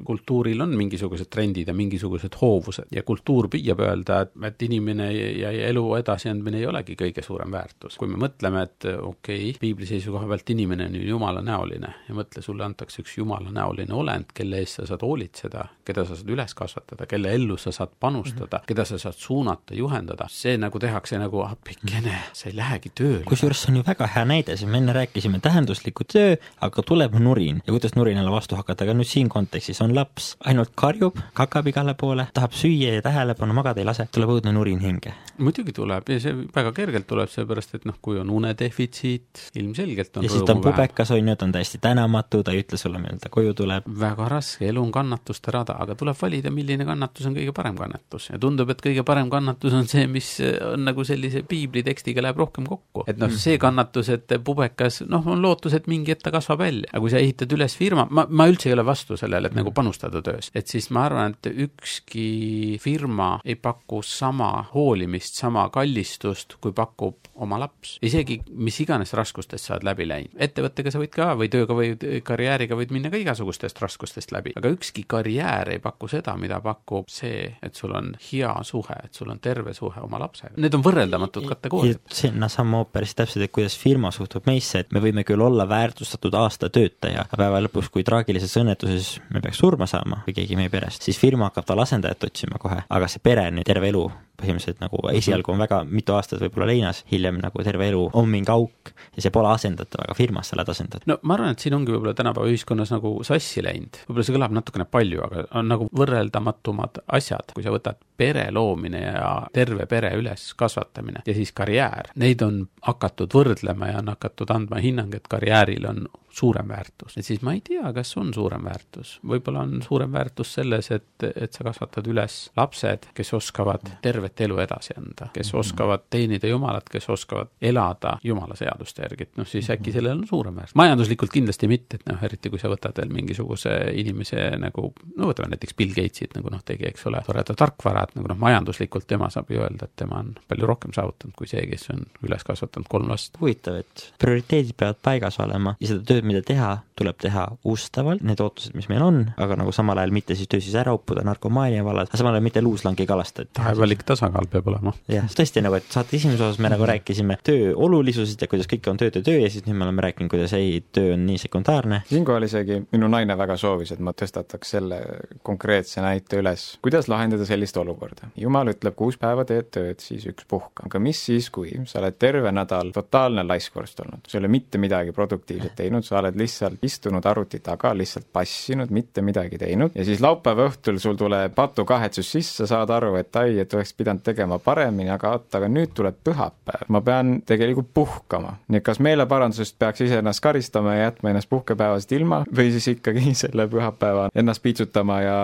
kultuuril on mingisugused trendid ja mingisugused hoovused ja kultuur püüab öelda, et, et inimene ja, ja elu edasiandmine ei olegi kõige suurem väärtus. kui me mõtleme, et okei okay,, piibli seisukoha pealt inimene on ju jumalanäoline ja mõtle, sulle antakse üks jumalanäoline olend, kelle eest sa saad hoolitseda, keda sa saad üles kasvatada, kelle ellu sa saad panustada mm, -hmm. keda sa saad suunata, juhendada, see nagu tehakse nagu appikene, sa ei lähegi tööle. kusjuures see on ju väga hea näide, siin me enne rääkisime tähenduslikku töö, aga tuleb nurin ja kuidas nurinale vastu hakata, aga nüüd siin kontekstis on laps, ainult karjub, kakab igale poole, tahab süüa ja tähelepanu magada ei lase tuleb õudne nurin hinge. muidugi tuleb ja see väga kergelt tuleb, seepärast et noh, kui on unedefitsiit, ilmselgelt on ja siis ta on pubekas, on ju, ta on täiesti tänamatu, ta ei ütle sulle, millal ta koju tuleb. väga raske, elu on kannatuste rada, aga tuleb valida, milline kannatus on kõige parem kannatus ja tundub, et kõige parem kannatus on see, mis on nagu sellise piiblitekstiga läheb rohkem kokku. et noh, see kannatus, et pubekas, noh, on lootus, et mingi hetk ta kasvab välja, aga kui sa ehitad üles firma, ma, ma üldse ei ole vastu sellele, et nagu panustada töös, et siis ma arvan, et ükski firma ei paku sama hoolimist, sama kallistust, kui pakub oma laps. isegi mis iganes raskustest sa oled läbi läinud. ettevõttega sa võid ka või tööga või karjääriga võid minna ka igasugustest raskustest läbi, aga ükski karjäär ei paku seda, mida pakub see, et sul on hea suhe, et sul on terve suhe oma lapsega. Need on võrreldamatud kategooriad. sinnasamma ooperis täpselt, et kuidas firma suhtub meisse, et me võime küll olla väärtustatud aastatöötaja, aga päeva lõpus, kui traagilises õnnetuses me peaks surma saama või keegi meie perest, siis firma hakkab tal asendajat otsima kohe, aga see pere nüüd terve elu põhimõtteliselt nagu esialgu on väga mitu aastat võib-olla leinas, hiljem nagu terve elu on mingi auk ja see pole asendatav, aga firmas sa oled asendatav. no ma arvan, et siin ongi võib-olla tänapäeva ühiskonnas nagu sassi läinud, võib-olla see kõlab natukene palju, aga on nagu võrreldamatumad asjad, kui sa võtad pere loomine ja terve pere üleskasvatamine ja siis karjäär, neid on hakatud võrdlema ja on hakatud andma hinnang, et karjääril on suurem väärtus, et siis ma ei tea, kas on suurem väärtus, võib-olla on suurem väärtus selles, et, et sa kasvatad üles lapsed, kes oskavad tervet elu edasi anda, kes mhm. oskavad teenida Jumalat, kes oskavad elada Jumala seaduste järgi, et noh, siis äkki mhm. sellel on suurem väärtus. majanduslikult kindlasti mitte, et noh, eriti kui sa võtad veel mingisuguse inimese nagu, no võtame näiteks Bill Gatesit nagu noh, tegi, eks ole, toreda tarkvara, et nagu noh, majanduslikult tema saab ju öelda, et tema on palju rohkem saavutanud kui see, kes on üles kasvatanud kolm last. huvitav, et prioriteedid peavad paigas olema ja seda tööd tööd, mida teha, tuleb teha ustavalt, need ootused, mis meil on, aga nagu samal ajal mitte siis töö siis ära uppuda narkomaania vallas, aga samal ajal mitte luuslangi kalastada. vahepealik tasakaal peab olema. jah, tõesti nagu, et saate esimeses osas me nagu rääkisime töö olulisusest ja kuidas kõik on töö, töö, töö ja siis nüüd me oleme rääkinud, kuidas ei, töö on nii sekundaarne. siinkohal isegi minu naine väga soovis, et ma tõstataks selle konkreetse näite üles, kuidas lahendada sellist olukorda. jumal ütleb, kuus päeva teed tööd, siis üks puhka. aga mis siis, kui sa oled terve nädal totaalne laiskvorst olnud, sa ei ole mitte midagi produktiivset teinud, sa oled lihtsalt istunud arvuti taga, lihtsalt passinud, mitte midagi teinud ja siis laupäeva õhtul sul tuleb patukahetsus sisse, saad aru, et ai, et oleks pidanud tegema paremini, aga oot, aga nüüd tuleb pühapäev, ma pean tegelikult puhkama. nii et kas meeleparandusest peaks iseennast karistama ja jätma ennast puhkepäevast ilma või siis ikkagi selle pühapäeva ennast piitsutama ja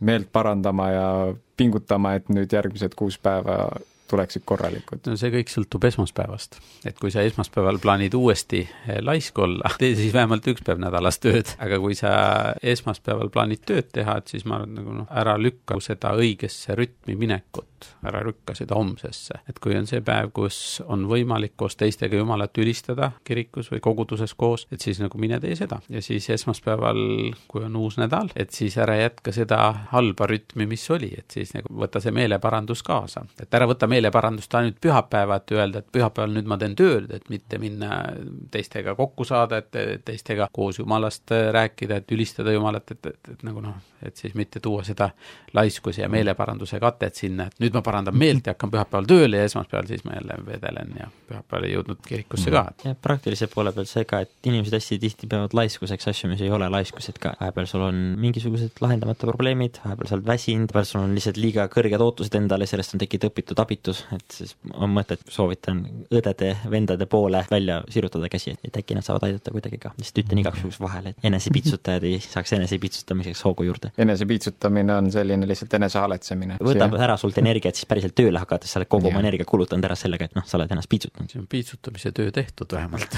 meelt parandama ja pingutama, et nüüd järgmised kuus päeva tuleksid korralikud? no see kõik sõltub esmaspäevast. et kui sa esmaspäeval plaanid uuesti eh, laisk olla, tee siis vähemalt üks päev nädalas tööd, aga kui sa esmaspäeval plaanid tööd teha, et siis ma arvan, nagu noh, ära lükka seda õigesse rütmi minekut, ära lükka seda homsesse. et kui on see päev, kus on võimalik koos teistega Jumalat ülistada kirikus või koguduses koos, et siis nagu mine tee seda. ja siis esmaspäeval, kui on uus nädal, et siis ära jätka seda halba rütmi, mis oli, et siis nagu võta see meeleparandus kaasa, et ära võta meele meeleparandust ainult pühapäevad, öelda, et pühapäeval nüüd ma teen tööd, et mitte minna teistega kokku saada, et teistega koos Jumalast rääkida, et ülistada Jumalat, et, et, et nagu noh, et siis mitte tuua seda laiskuse ja meeleparanduse katet sinna, et nüüd ma parandan meelt ja hakkan pühapäeval tööle ja esmaspäeval siis ma jälle vedelen ja pühapäeval ei jõudnud kirikusse ka. ja praktilise poole pealt see ka, et inimesed hästi tihti peavad laiskuseks asju, mis ei ole laiskused ka, vahepeal sul on mingisugused lahendamata probleemid, vahepeal sa oled väsinud, vahepeal sul on lihtsalt liiga kõrged ootused endale, sellest on tekkinud õpitud abitus et siis on mõtet, soovitan õdede-vendade poole välja sirutada käsi, et äkki nad saavad aidata kuidagi ka. lihtsalt ütlen igaks juhuks vahele, et enesepiitsutajad ei saaks enesepiitsutamiseks hoogu juurde. enesepiitsutamine on selline lihtsalt enesehaletsemine. võtab ära sult energiat siis päriselt tööle hakates, sa oled kogu oma energia kulutanud ära sellega, et noh, sa oled ennast piitsutanud. see on piitsutamise töö tehtud vähemalt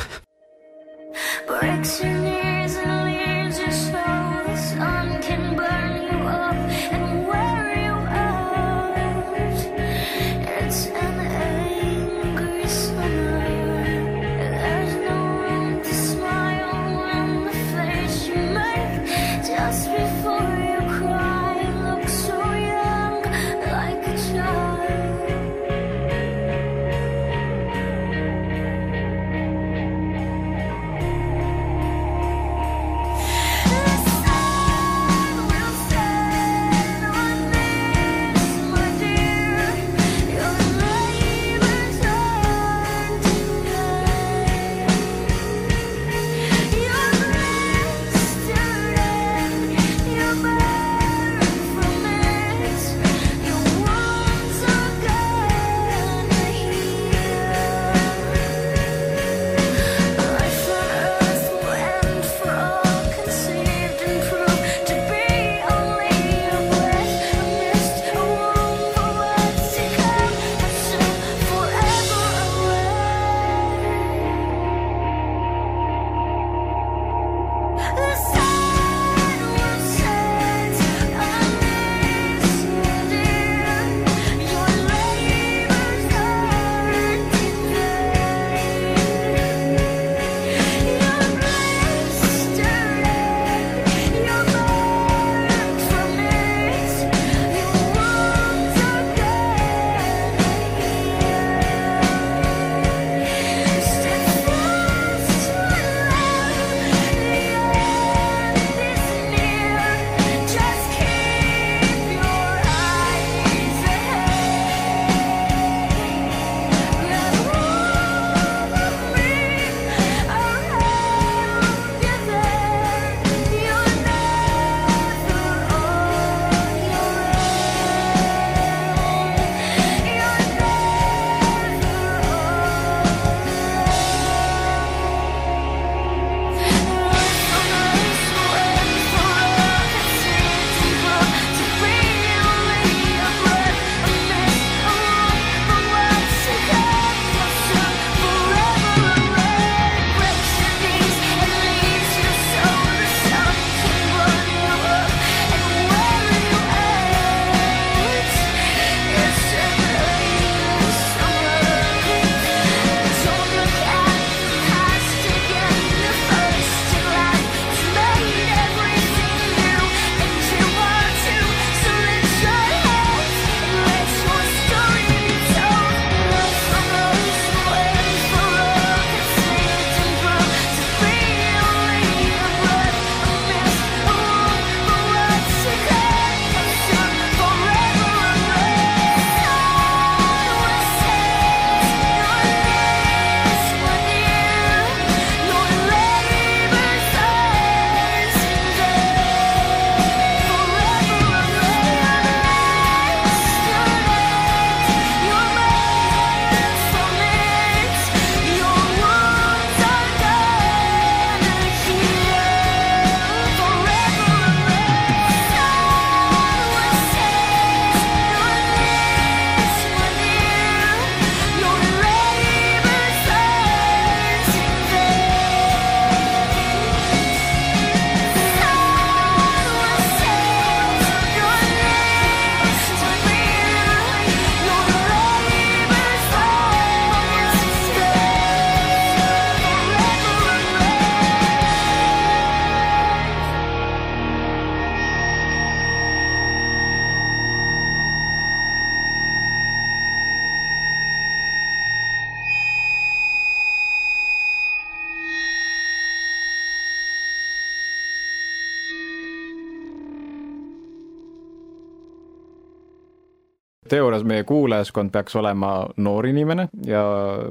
teoorias meie kuulajaskond peaks olema noor inimene ja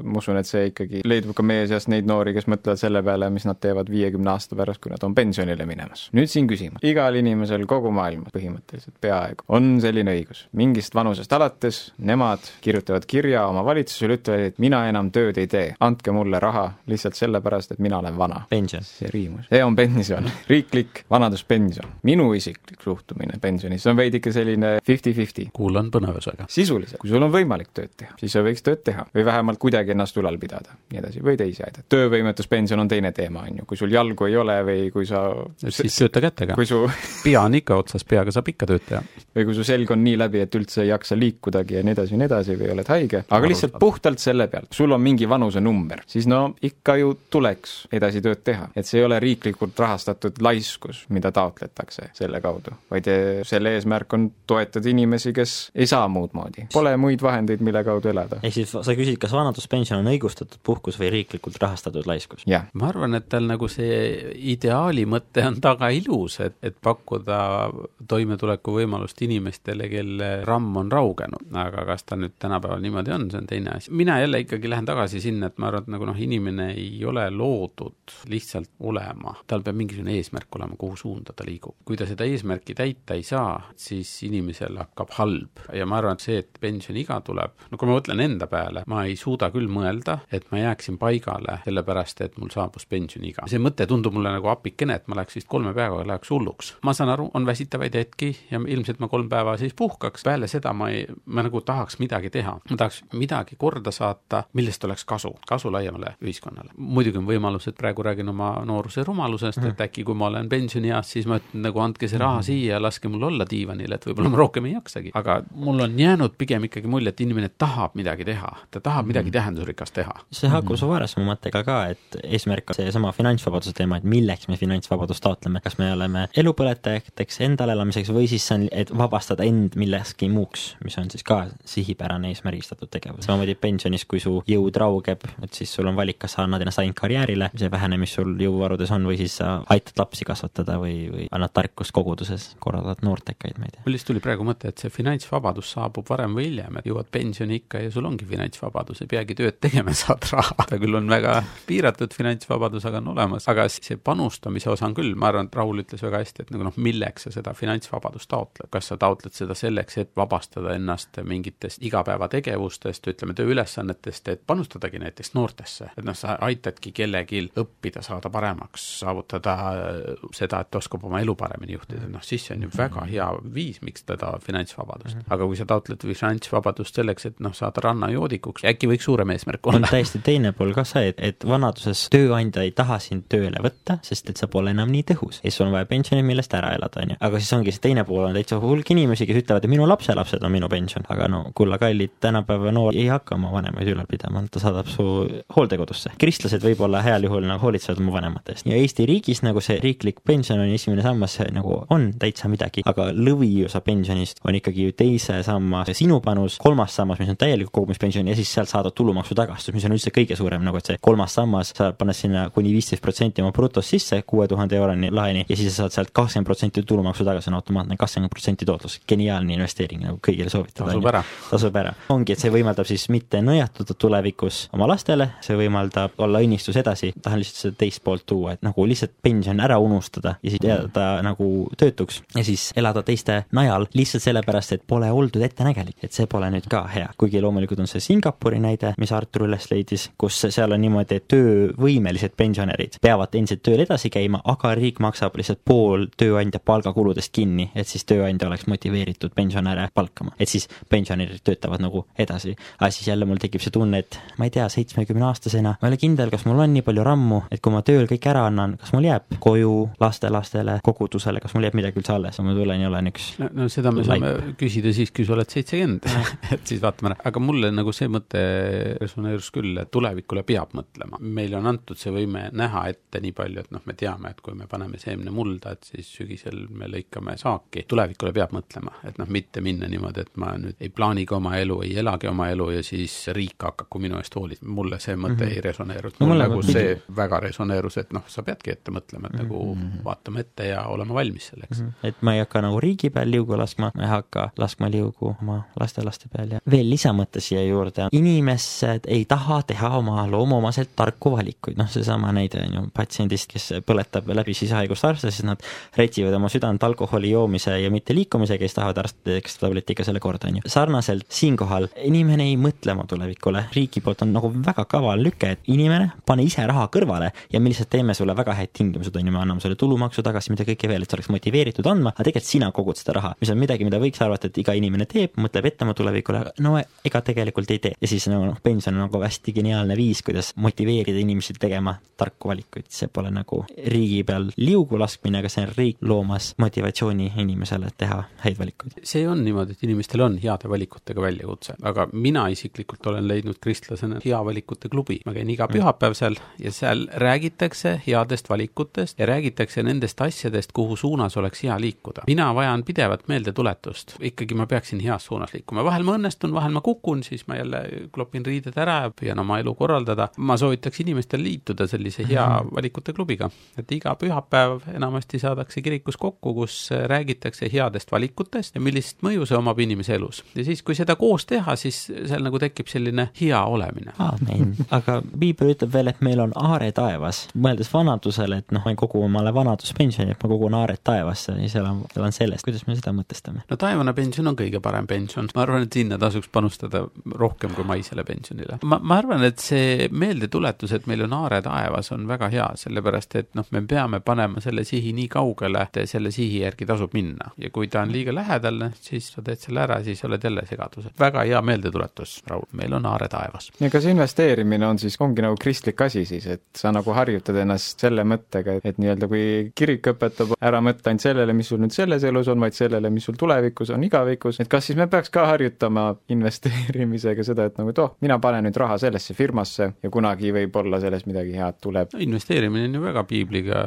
ma usun, et see ikkagi leidub ka meie seast neid noori, kes mõtlevad selle peale, mis nad teevad viiekümne aasta pärast, kui nad on pensionile minemas. nüüd siin küsimus, igal inimesel kogu maailmas põhimõtteliselt peaaegu on selline õigus. mingist vanusest alates nemad kirjutavad kirja oma valitsusele, ütlevad, et mina enam tööd ei tee, andke mulle raha lihtsalt sellepärast, et mina olen vana. pension. see riimus. see on pension, riiklik vanaduspension. minu isiklik suhtumine pensionisse on veidike selline fifty-fifty. kuulan põnevusega. sisuliselt, kui sul on võimalik tööd teha, siis sa võiks tööd teha või vähemalt kuidagi ennast ülal pidada, nii edasi, või teisi aidata. töövõimetuspension on teine teema, on ju, kui sul jalgu ei ole või kui sa siis tööta kätega. su pea on ikka otsas, peaga saab ikka tööd teha. või kui su selg on nii läbi, et üldse ei jaksa liikudagi ja nii edasi ja nii edasi või oled haige, aga lihtsalt puhtalt selle pealt, sul on mingi vanusenumber, siis no ikka ju tuleks edasi tööd teha. et see ei ole riiklikult rahastatud laiskus, mida taotletakse selle kaudu, vaid eh, selle eesmärk on toetada inimesi, kes ei saa muud moodi. Pole muid vahendeid, mille kaudu elada. ehk siis sa küsid, kas vanaduspension on õigustatud puhkus või riiklikult rahastatud laiskus? ma arvan, et tal nagu see ideaali mõte on taga ilus, et, et pakkuda toimetulekuvõimalust inimestele, kelle ramm on raugenud. aga kas ta nüüd tänapäeval niimoodi on, see on teine asi. mina jälle ikkagi lähen tagasi sinna, et ma arvan, et nagu noh, inimene ei ole loodud lihtsalt olema, tal peab mingisugune eesmärk olema, kuhu suunda ta liigub. kui ta seda eesmärki täita ei saa, siis inimesel hakkab halb ja ma arvan, et see, et pensioniiga tuleb, no kui ma mõtlen enda peale, ma ei suuda küll mõelda, et ma jääksin paigale sellepärast, et mul saabus pensioniiga. see mõte tundub mulle nagu apikene, et ma läheks vist kolme päevaga läheks hulluks. ma saan aru, on väsitavaid hetki ja ilmselt ma kolm päeva siis puhkaks, peale seda ma ei, ma nagu tahaks midagi teha. ma tahaks midagi korda saata, millest oleks kasu, kasu laiemale ühiskonnale. muidugi on võimalus, et praegu räägin oma nooruse rumalusest mm., et äkki kui ma olen pensionieas, siis ma ütlen nagu andke see raha siia ja laske mul olla diivanil, et võib-olla ma rohkem ei jaksagi. aga mul on jäänud pigem ikkagi mulje, et inimene tahab midagi teha, ta tahab midagi tähendusrikast teha. see haakub su varasema mõttega ka, et eesmärk on seesama finantsvabaduse teema, et milleks me finantsvabadust taotleme, kas me oleme elupõletajateks, endale elamiseks või siis see on, et vabastada end millekski muuks, mis on siis ka sihipärane eesmärgistatud tegevus. samamoodi pensionis, kui su jõud raugeb, et siis sul on valik, kas sa annad ennast ainult karjäärile, see vähene, mis sul jõuvarudes on, või siis sa aitad lapsi kasvatada või, või annad tarkust koguduses, korraldad noortekaid, ma ei tea. mul lihtsalt tuli praegu mõte, et see finantsvabadus saabub varem või hiljem, et jõuad pensioniikka ja sul ongi finantsvabadus, ei peagi tööd tegema, saad raha. ta küll on väga piiratud finantsvabadus, aga on olemas, aga see panustamise osa on küll, ma arvan, et Raul ütles väga hästi, et nagu noh, milleks sa seda finantsvabadust taotled, kas sa taotled seda selleks, et vabastada ennast mingitest igapäevategevustest, ütleme tööülesannetest, et panustadagi näiteks noortesse, et noh, sa aitadki kellelgi õppida, saada paremaks, saavutada seda, et oskab oma elu paremini juhtida, noh siis see on ju väga hea viis, miks teda finantsvabadust. aga kui sa taotled finantsvabadust selleks, et noh, saada rannajoodikuks, äkki võiks suurem eesmärk on olla? täiesti teine pool ka see, et, et vanaduses tööandja ei taha sind tööle võtta, sest et sa pole enam nii tõhus. ja siis sul on vaja pensioni, millest ära elada, on ju. aga siis ongi see teine pool on täitsa hulk inimesi, kes ütlevad, et minu lapselapsed on minu pension. aga no kulla kallid, tänapäeva noor ei hakka oma vanemaid ülal pidama, ta saadab su hooldekodusse. kristlased võib-olla heal juhul nagu hoolitsevad oma vanemate eest. ja Eesti riigis nagu see riiklik pension on esimene sammas, nagu on täitsa midagi, aga lõviosa pensionist on ikkagi ju teise samba sinu panus, kolmas sammas, mis on täielik kogumispension ja siis sealt saadud tulumaksu tagastus, mis on üldse kõige suurem, nagu et see kolmas sammas, sa paned sinna kuni viisteist protsenti oma brutost sisse, kuue tuhande euroni laeni ja siis sa saad sealt kakskümmend protsenti tulumaksu tagasi, on automaatne kakskümmend protsenti tootlus. geniaalne investeering, nagu kõigile soovitada. tasub ära. tasub ära. ongi, et see võimaldab siis mitte nõjatuda tulevikus oma lastele, see võimaldab olla õnnistus edasi, tahan lihtsalt seda teist poolt tuua, et nagu lihtsalt pension ära unustada ja siis jääda nagu töötuks ja siis elada teiste najal lihtsalt sellepärast, et pole oldud ettenägelik, et see pole nüüd ka hea. kuigi loomulikult on see Singapuri näide, mis Artur üles leidis, kus seal on niimoodi, et töövõimelised pensionärid peavad endiselt tööl edasi käima, aga riik maksab lihtsalt pool tööandja palgakuludest kinni, et siis tööandja oleks motiveeritud pensionäre palkama. et siis pensionärid töötavad nagu edasi. aga siis jälle mul tekib see tunne, et ma ei tea, seitsmekümne aastasena ma ei ole kindel, kas mul on nii palju rammu, et kui ma tööl kõik ära annan, kas mul jääb koju, lastelastele, kogudusele, kas mul jääb midagi üldse alles, ma tulen ja olen üks no, no seda me Laip. saame küsida siis, kui sa oled seitsekümmend et siis vaatame ära, aga mulle nagu see mõte resoneerus küll, et tulevikule peab mõtlema. meile on antud see võime näha ette nii palju, et noh, me teame, et kui me paneme seemne mulda, et siis sügisel me lõikame saaki. tulevikule peab mõtlema, et noh, mitte minna niimoodi, et ma nüüd ei plaanigi oma elu, ei elagi oma elu ja siis riik hakaku minu eest hoolitsema. mulle see mõte mm -hmm. ei resoneerunud No mul nagu see väga resoneerus, et noh, sa peadki ette mõtlema, et nagu vaatame ette ja olema valmis selleks mm. -hmm. et ma ei hakka nagu riigi peal liugu laskma, ma ei hakka laskma liugu nagu oma lastelaste peal ja veel lisamõte siia juurde, inimesed ei taha teha oma loomuomaselt tarku valikuid, noh, seesama näide on ju patsiendist, kes põletab läbi sisehaigust arste, siis nad retsivad oma südant alkoholi joomise ja mitte liikumisega, siis tahavad arstideks tabletiga selle korda, on ju. sarnaselt siinkohal, inimene ei mõtle oma tulevikule, riigi poolt on nagu väga kaval lüke, et inimene, pane ise raha kõrvale ja me lihtsalt teeme sulle väga häid tingimused, on ju, me anname sulle tulumaksu tagasi, mida kõike veel, et sa oleks motiveeritud andma, aga tegelikult sina kogud seda raha, mis on midagi, mida võiks arvata, et iga inimene teeb, mõtleb ette oma tulevikule, no ega tegelikult ei tee. ja siis no noh, pension on nagu hästi geniaalne viis, kuidas motiveerida inimesi tegema tarku valikuid, see pole nagu riigi peal liugu laskmine, aga see on riik loomas motivatsiooni inimesele teha häid valikuid. see on niimoodi, et inimestel on heade valikutega väljakutse, aga mina isiklikult olen leidnud kristlasena hea valikute klubi, ma käin iga pühapäev seal ja seal räägitakse headest valikutest ja räägitakse nendest asjadest, kuhu suunas oleks hea liikuda. mina vajan pidevat meeldetuletust, ikkagi ma peaksin heas suunas liikuma, vahel ma õnnestun, vahel ma kukun, siis ma jälle klopin riided ära ja püüan oma elu korraldada. ma soovitaks inimestel liituda sellise hea Mhm. valikute klubiga, et iga pühapäev enamasti saadakse kirikus kokku, kus räägitakse headest valikutest ja millist mõju see omab inimese elus. ja siis, kui seda koos teha, siis seal nagu tekib selline hea olemine. aamen, aga piibel ütleb veel, et meil on aare taevas, mõeldes vanadusele, et noh, ma ei kogu omale vanaduspensioni, et ma kogun aaret taevasse ja seal on, seal on sellest, kuidas me seda mõtestame. no taevane pension on kõige parem pension, ma arvan, et sinna tasuks panustada rohkem kui maisele pensionile. ma, ma arvan, et see meeldetuletus, et meil on aare taevas, on väga hea, sellepärast et noh, me peame panema selle sihi nii kaugele, et selle sihi järgi tasub minna. ja kui ta on liiga lähedal, siis sa teed selle ära, siis oled jälle segaduses. väga hea meeldetuletus, Raul, meil on aare taevas. ja kas investeerimine on siis, ongi nagu kristlik asi siis, et sa nagu harjutad ennast selle mõttega, et nii-öelda kui kirik õpetab, ära mõtle ainult sellele, mis sul nüüd selles elus on, vaid sellele, mis sul tulevikus on igavikus, et kas siis me peaks ka harjutama investeerimisega seda, et nagu, et oh, mina panen nüüd raha sellesse firmasse ja kunagi võib-olla sellest midagi head tuleb. no investeerimine on ju väga piibliga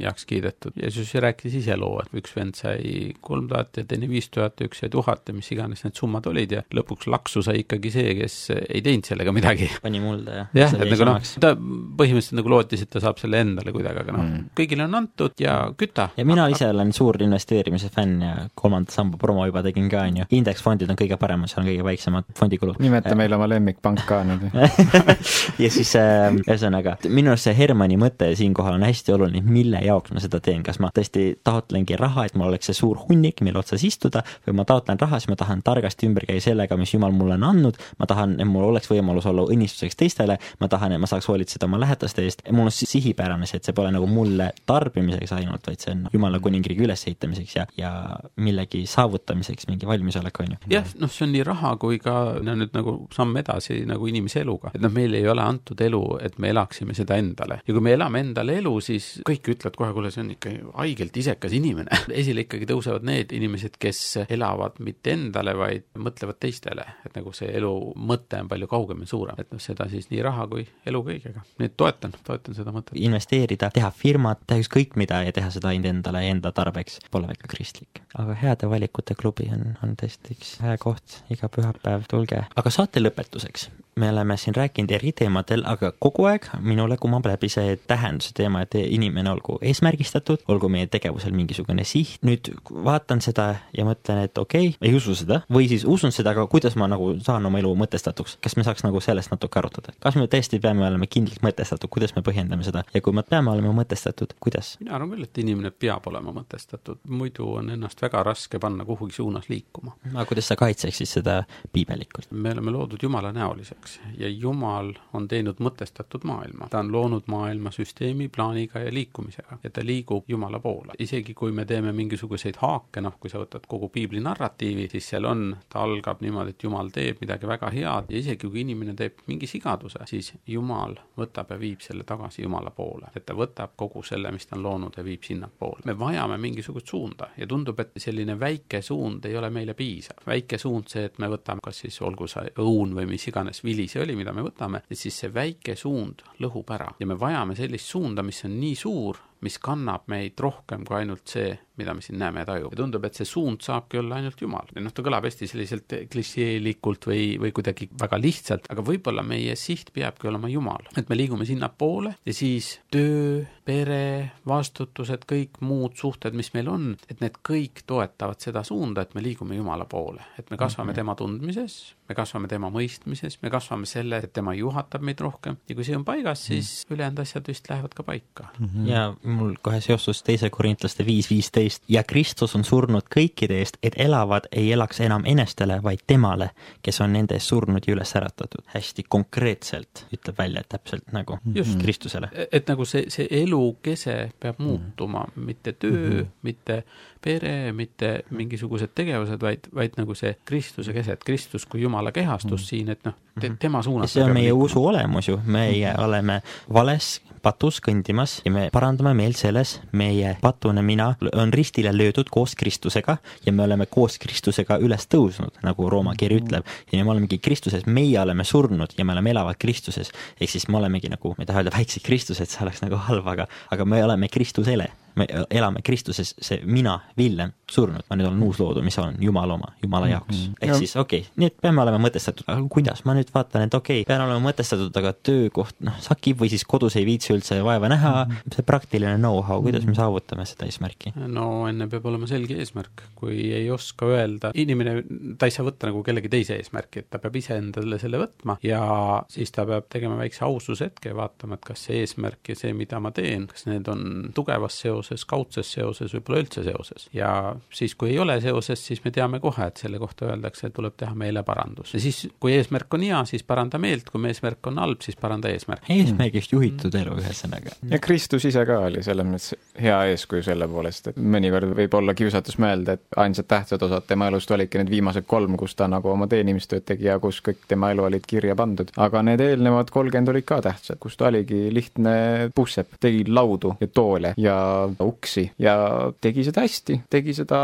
heaks kiidetud. Jeesus rääkis ise loo, et üks vend sai kolm tuhat ja teine viis tuhat ja üks sai tuhat ja mis iganes need summad olid ja lõpuks laksu sai ikkagi see, kes ei teinud sellega midagi. pani mulda ja jah, et nagu noh, ta põhimõtteliselt nagu lootis, et ta saab selle endale kuidagi, aga noh mm., kõigile on antud ja küta. ja mina ise olen suur investeerimise fänn ja kolmanda samba promo juba tegin ka, on ju. indeksfondid on kõige paremad, seal on kõige väiksemad fondikulud. nimeta meile oma lemmikpank ka nüüd. Ja siis äh, ühesõnaga, minu arust see Hermanni mõte siinkohal on hästi oluline, mille jaoks ma seda teen, kas ma tõesti taotlengi raha, et mul oleks see suur hunnik, mille otsas istuda, või ma taotlen raha, siis ma tahan targasti ümber käia sellega, mis Jumal mulle on andnud, ma tahan, et mul oleks võimalus olla õnnistuseks teistele, ma tahan, et ma saaks hoolitseda oma lähedaste eest, mul on sihipärane see, et see pole nagu mulle tarbimiseks ainult, vaid see on Jumala kuningriigi ülesehitamiseks ja, ja millegi saavutamiseks mingi valmisolek, on ju. jah, noh, see on nii raha kui ka no nüüd nagu samm edasi nagu inimese eluga, et noh, meile ei ole antud elu, et me elaksime seda endale ja kui me elame endale elu, siis kõik ütlevad kohe, kuule, see on ikka haigelt isekas inimene esile ikkagi tõusevad need inimesed, kes elavad mitte endale, vaid mõtlevad teistele, et nagu see elu mõte on palju kaugem ja suurem, et noh, seda siis nii raha kui elu kõigega, nii et toetan, toetan seda mõtet. investeerida, teha firmat, teha ükskõik mida ja teha seda ainult endale ja enda tarbeks pole väga kristlik. aga heade valikute klubi on, on tõesti üks hea koht, iga pühapäev tulge. aga saate lõpetuseks, me oleme siin rääkinud eri teemadel, aga kogu aeg minule kumab läbi see tähenduse teema, et inimene olgu eesmärgistatud, olgu meie tegevusel mingisugune siht, nüüd vaatan seda ja mõtlen, et okei okay,, ei usu seda, või siis usun seda, aga kuidas ma nagu saan oma elu mõtestatuks, kas me saaks nagu sellest natuke arutada, kas me tõesti peame olema kindlalt mõtestatud, kuidas me põhjendame seda? Ja kui me peame olema mõtestatud, kuidas? mina arvan küll, et inimene peab olema mõtestatud, muidu on ennast väga raske panna kuhugi suunas liikuma. Aga kuidas sa kaitseksid seda piibelikult? me oleme loodud Jumala näoliseks ja Jumal on teinud mõtestatud maailma. ta on loonud maailma süsteemi, plaaniga ja liikumisega ja ta liigub Jumala poole. isegi kui me teeme mingisuguseid haake, noh, kui sa võtad kogu piibli narratiivi, siis seal on, ta algab niimoodi, et Jumal teeb midagi väga head ja isegi kui inimene teeb mingi sigaduse, siis Jumal võtab ja viib selle tagasi Jumala poole. et ta võtab kogu selle, mis ta on loonud ja viib sinnapoole. me vajame mingisugust suunda ja tundub, et selline väike suund ei ole meile piisav. väike suund, see, et me võtame kas siis olgu see õun või mis iganes vili see oli, mida me võtame, et siis see väike suund lõhub ära ja me vajame sellist suunda, mis on nii suur, mis kannab meid rohkem kui ainult see, mida me siin näeme ja tajume. ja tundub, et see suund saabki olla ainult Jumal. ja noh, ta kõlab hästi selliselt klišeelikult või, või kuidagi väga lihtsalt, aga võib-olla meie siht peabki olema Jumal. et me liigume sinnapoole ja siis töö, pere, vastutused, kõik muud suhted, mis meil on, et need kõik toetavad seda suunda, et me liigume Jumala poole. et me kasvame mm -hmm. tema tundmises, me kasvame tema mõistmises, me kasvame selle, et tema juhatab meid rohkem ja kui see on paigas, siis mm -hmm. ülejäänud asjad vist lähevad ka paika mm. -hmm. ja mul kohe seostus teise korintlaste viis viisteist ja Kristus on surnud kõikide eest, et elavad ei elaks enam enestele, vaid temale, kes on nende eest surnud ja üles äratatud. hästi konkreetselt ütleb välja täpselt nagu just Kristusele. et nagu see, see elukese peab mm -hmm. muutuma, mitte töö mm, -hmm. mitte pere, mitte mingisugused tegevused, vaid, vaid nagu see Kristuse kese, et Kristus kui Jumala kehastus mm. siin, et noh te,, tema suunas see on meie usu olemus ju, meie oleme vales patus kõndimas ja me parandame meelt selles, meie patune mina on ristile löödud koos Kristusega ja me oleme koos Kristusega üles tõusnud, nagu Rooma kiri ütleb. ja me olemegi Kristuses, meie oleme surnud ja me oleme elavad Kristuses. ehk siis me olemegi nagu, ma ei taha öelda väiksed Kristused, see oleks nagu halb, aga, aga me oleme Kristusele me elame Kristuses, see mina, Villem, surnud, ma nüüd olen uus loodu, mis olen Jumala oma, Jumala mhm. jaoks mm. -hmm. ehk siis okei okay,, nii et peame olema mõtestatud, aga kuidas, ma nüüd vaatan, et okei okay,, pean olema mõtestatud, aga töökoht, noh, sakib või siis kodus ei viitsi üldse vaeva näha mm, -hmm. see praktiline know-how, kuidas me saavutame seda eesmärki? no enne peab olema selge eesmärk, kui ei oska öelda, inimene, ta ei saa võtta nagu kellegi teise eesmärki, et ta peab ise endale selle võtma ja siis ta peab tegema väikse ausushetke, vaatama, et kas see eesmärk ja see, mida ma teen, kas need on tugevas seoses, seoses, kaudses seoses, võib-olla üldse seoses. ja siis, kui ei ole seoses, siis me teame kohe, et selle kohta öeldakse, et tuleb teha meeleparandus. ja siis, kui eesmärk on hea, siis paranda meelt, kui eesmärk on halb, siis paranda eesmärki. eesmärgist juhitud elu, ühesõnaga. ja Kristus ise ka oli selles mõttes hea eeskuju selle poolest, et mõnikord võib olla kiusatus mõelda, et ainsad tähtsad osad tema elust olidki need viimased kolm, kus ta nagu oma teenimistööd tegi ja kus kõik tema elu olid kirja pandud. aga need eelnevad kolmkümmend olid ka tähtsad, kus ta oligi lihtne pussep, tegi laudu ja toole ja uksi ja tegi seda hästi, tegi seda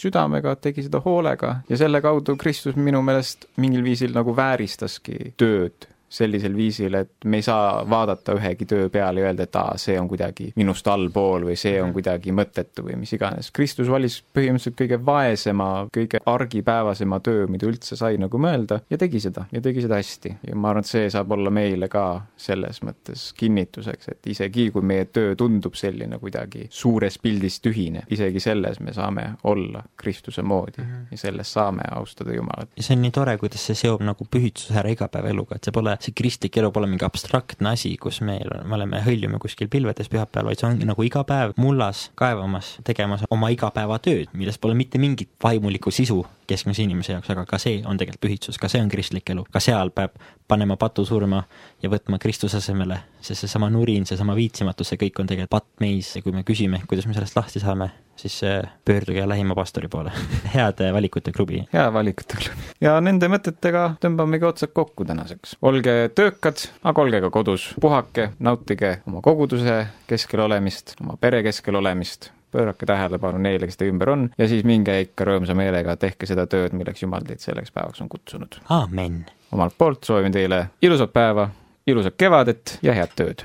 südamega, tegi seda hoolega ja selle kaudu Kristus minu meelest mingil viisil nagu vääristaski tööd sellisel viisil, et me ei saa vaadata ühegi töö peale ja öelda, et aa, see on kuidagi minust allpool või see on mhm. kuidagi mõttetu või mis iganes. Kristus valis põhimõtteliselt kõige vaesema, kõige argipäevasema töö, mida üldse sai nagu mõelda ja tegi seda ja tegi seda hästi. ja ma arvan, et see saab olla meile ka selles mõttes kinnituseks, et isegi kui meie töö tundub selline kuidagi suures pildis tühine, isegi selles me saame olla Kristuse moodi mm -hmm. ja selles saame austada Jumalat. ja see on nii tore, kuidas see seob nagu pühitsuse ära igapäevaeluga, et see pole see kristlik elu pole mingi abstraktne asi, kus meil, me oleme, hõljume kuskil pilvedes pühapäeval, vaid see ongi nagu iga päev mullas kaevamas, tegemas oma igapäevatööd, milles pole mitte mingit vaimulikku sisu keskmise inimese jaoks, aga ka see on tegelikult pühitsus, ka see on kristlik elu, ka seal peab panema patu surma ja võtma Kristuse asemele, sest seesama nurin, seesama viitsimatus, see kõik on tegelikult patt meis ja kui me küsime, kuidas me sellest lahti saame, siis äh, pöörduge lähima pastori poole head äh, valikute klubi. hea valikute klubi. ja nende mõtetega tõmbamegi otsad kokku tänaseks. olge töökad, aga olge ka kodus, puhake, nautige oma koguduse keskel olemist, oma pere keskel olemist pöörake tähelepanu neile, kes teie ümber on, ja siis minge ikka rõõmsa meelega, tehke seda tööd, milleks Jumal teid selleks päevaks on kutsunud. amin. omalt poolt soovin teile ilusat päeva, ilusat kevadet ja head tööd!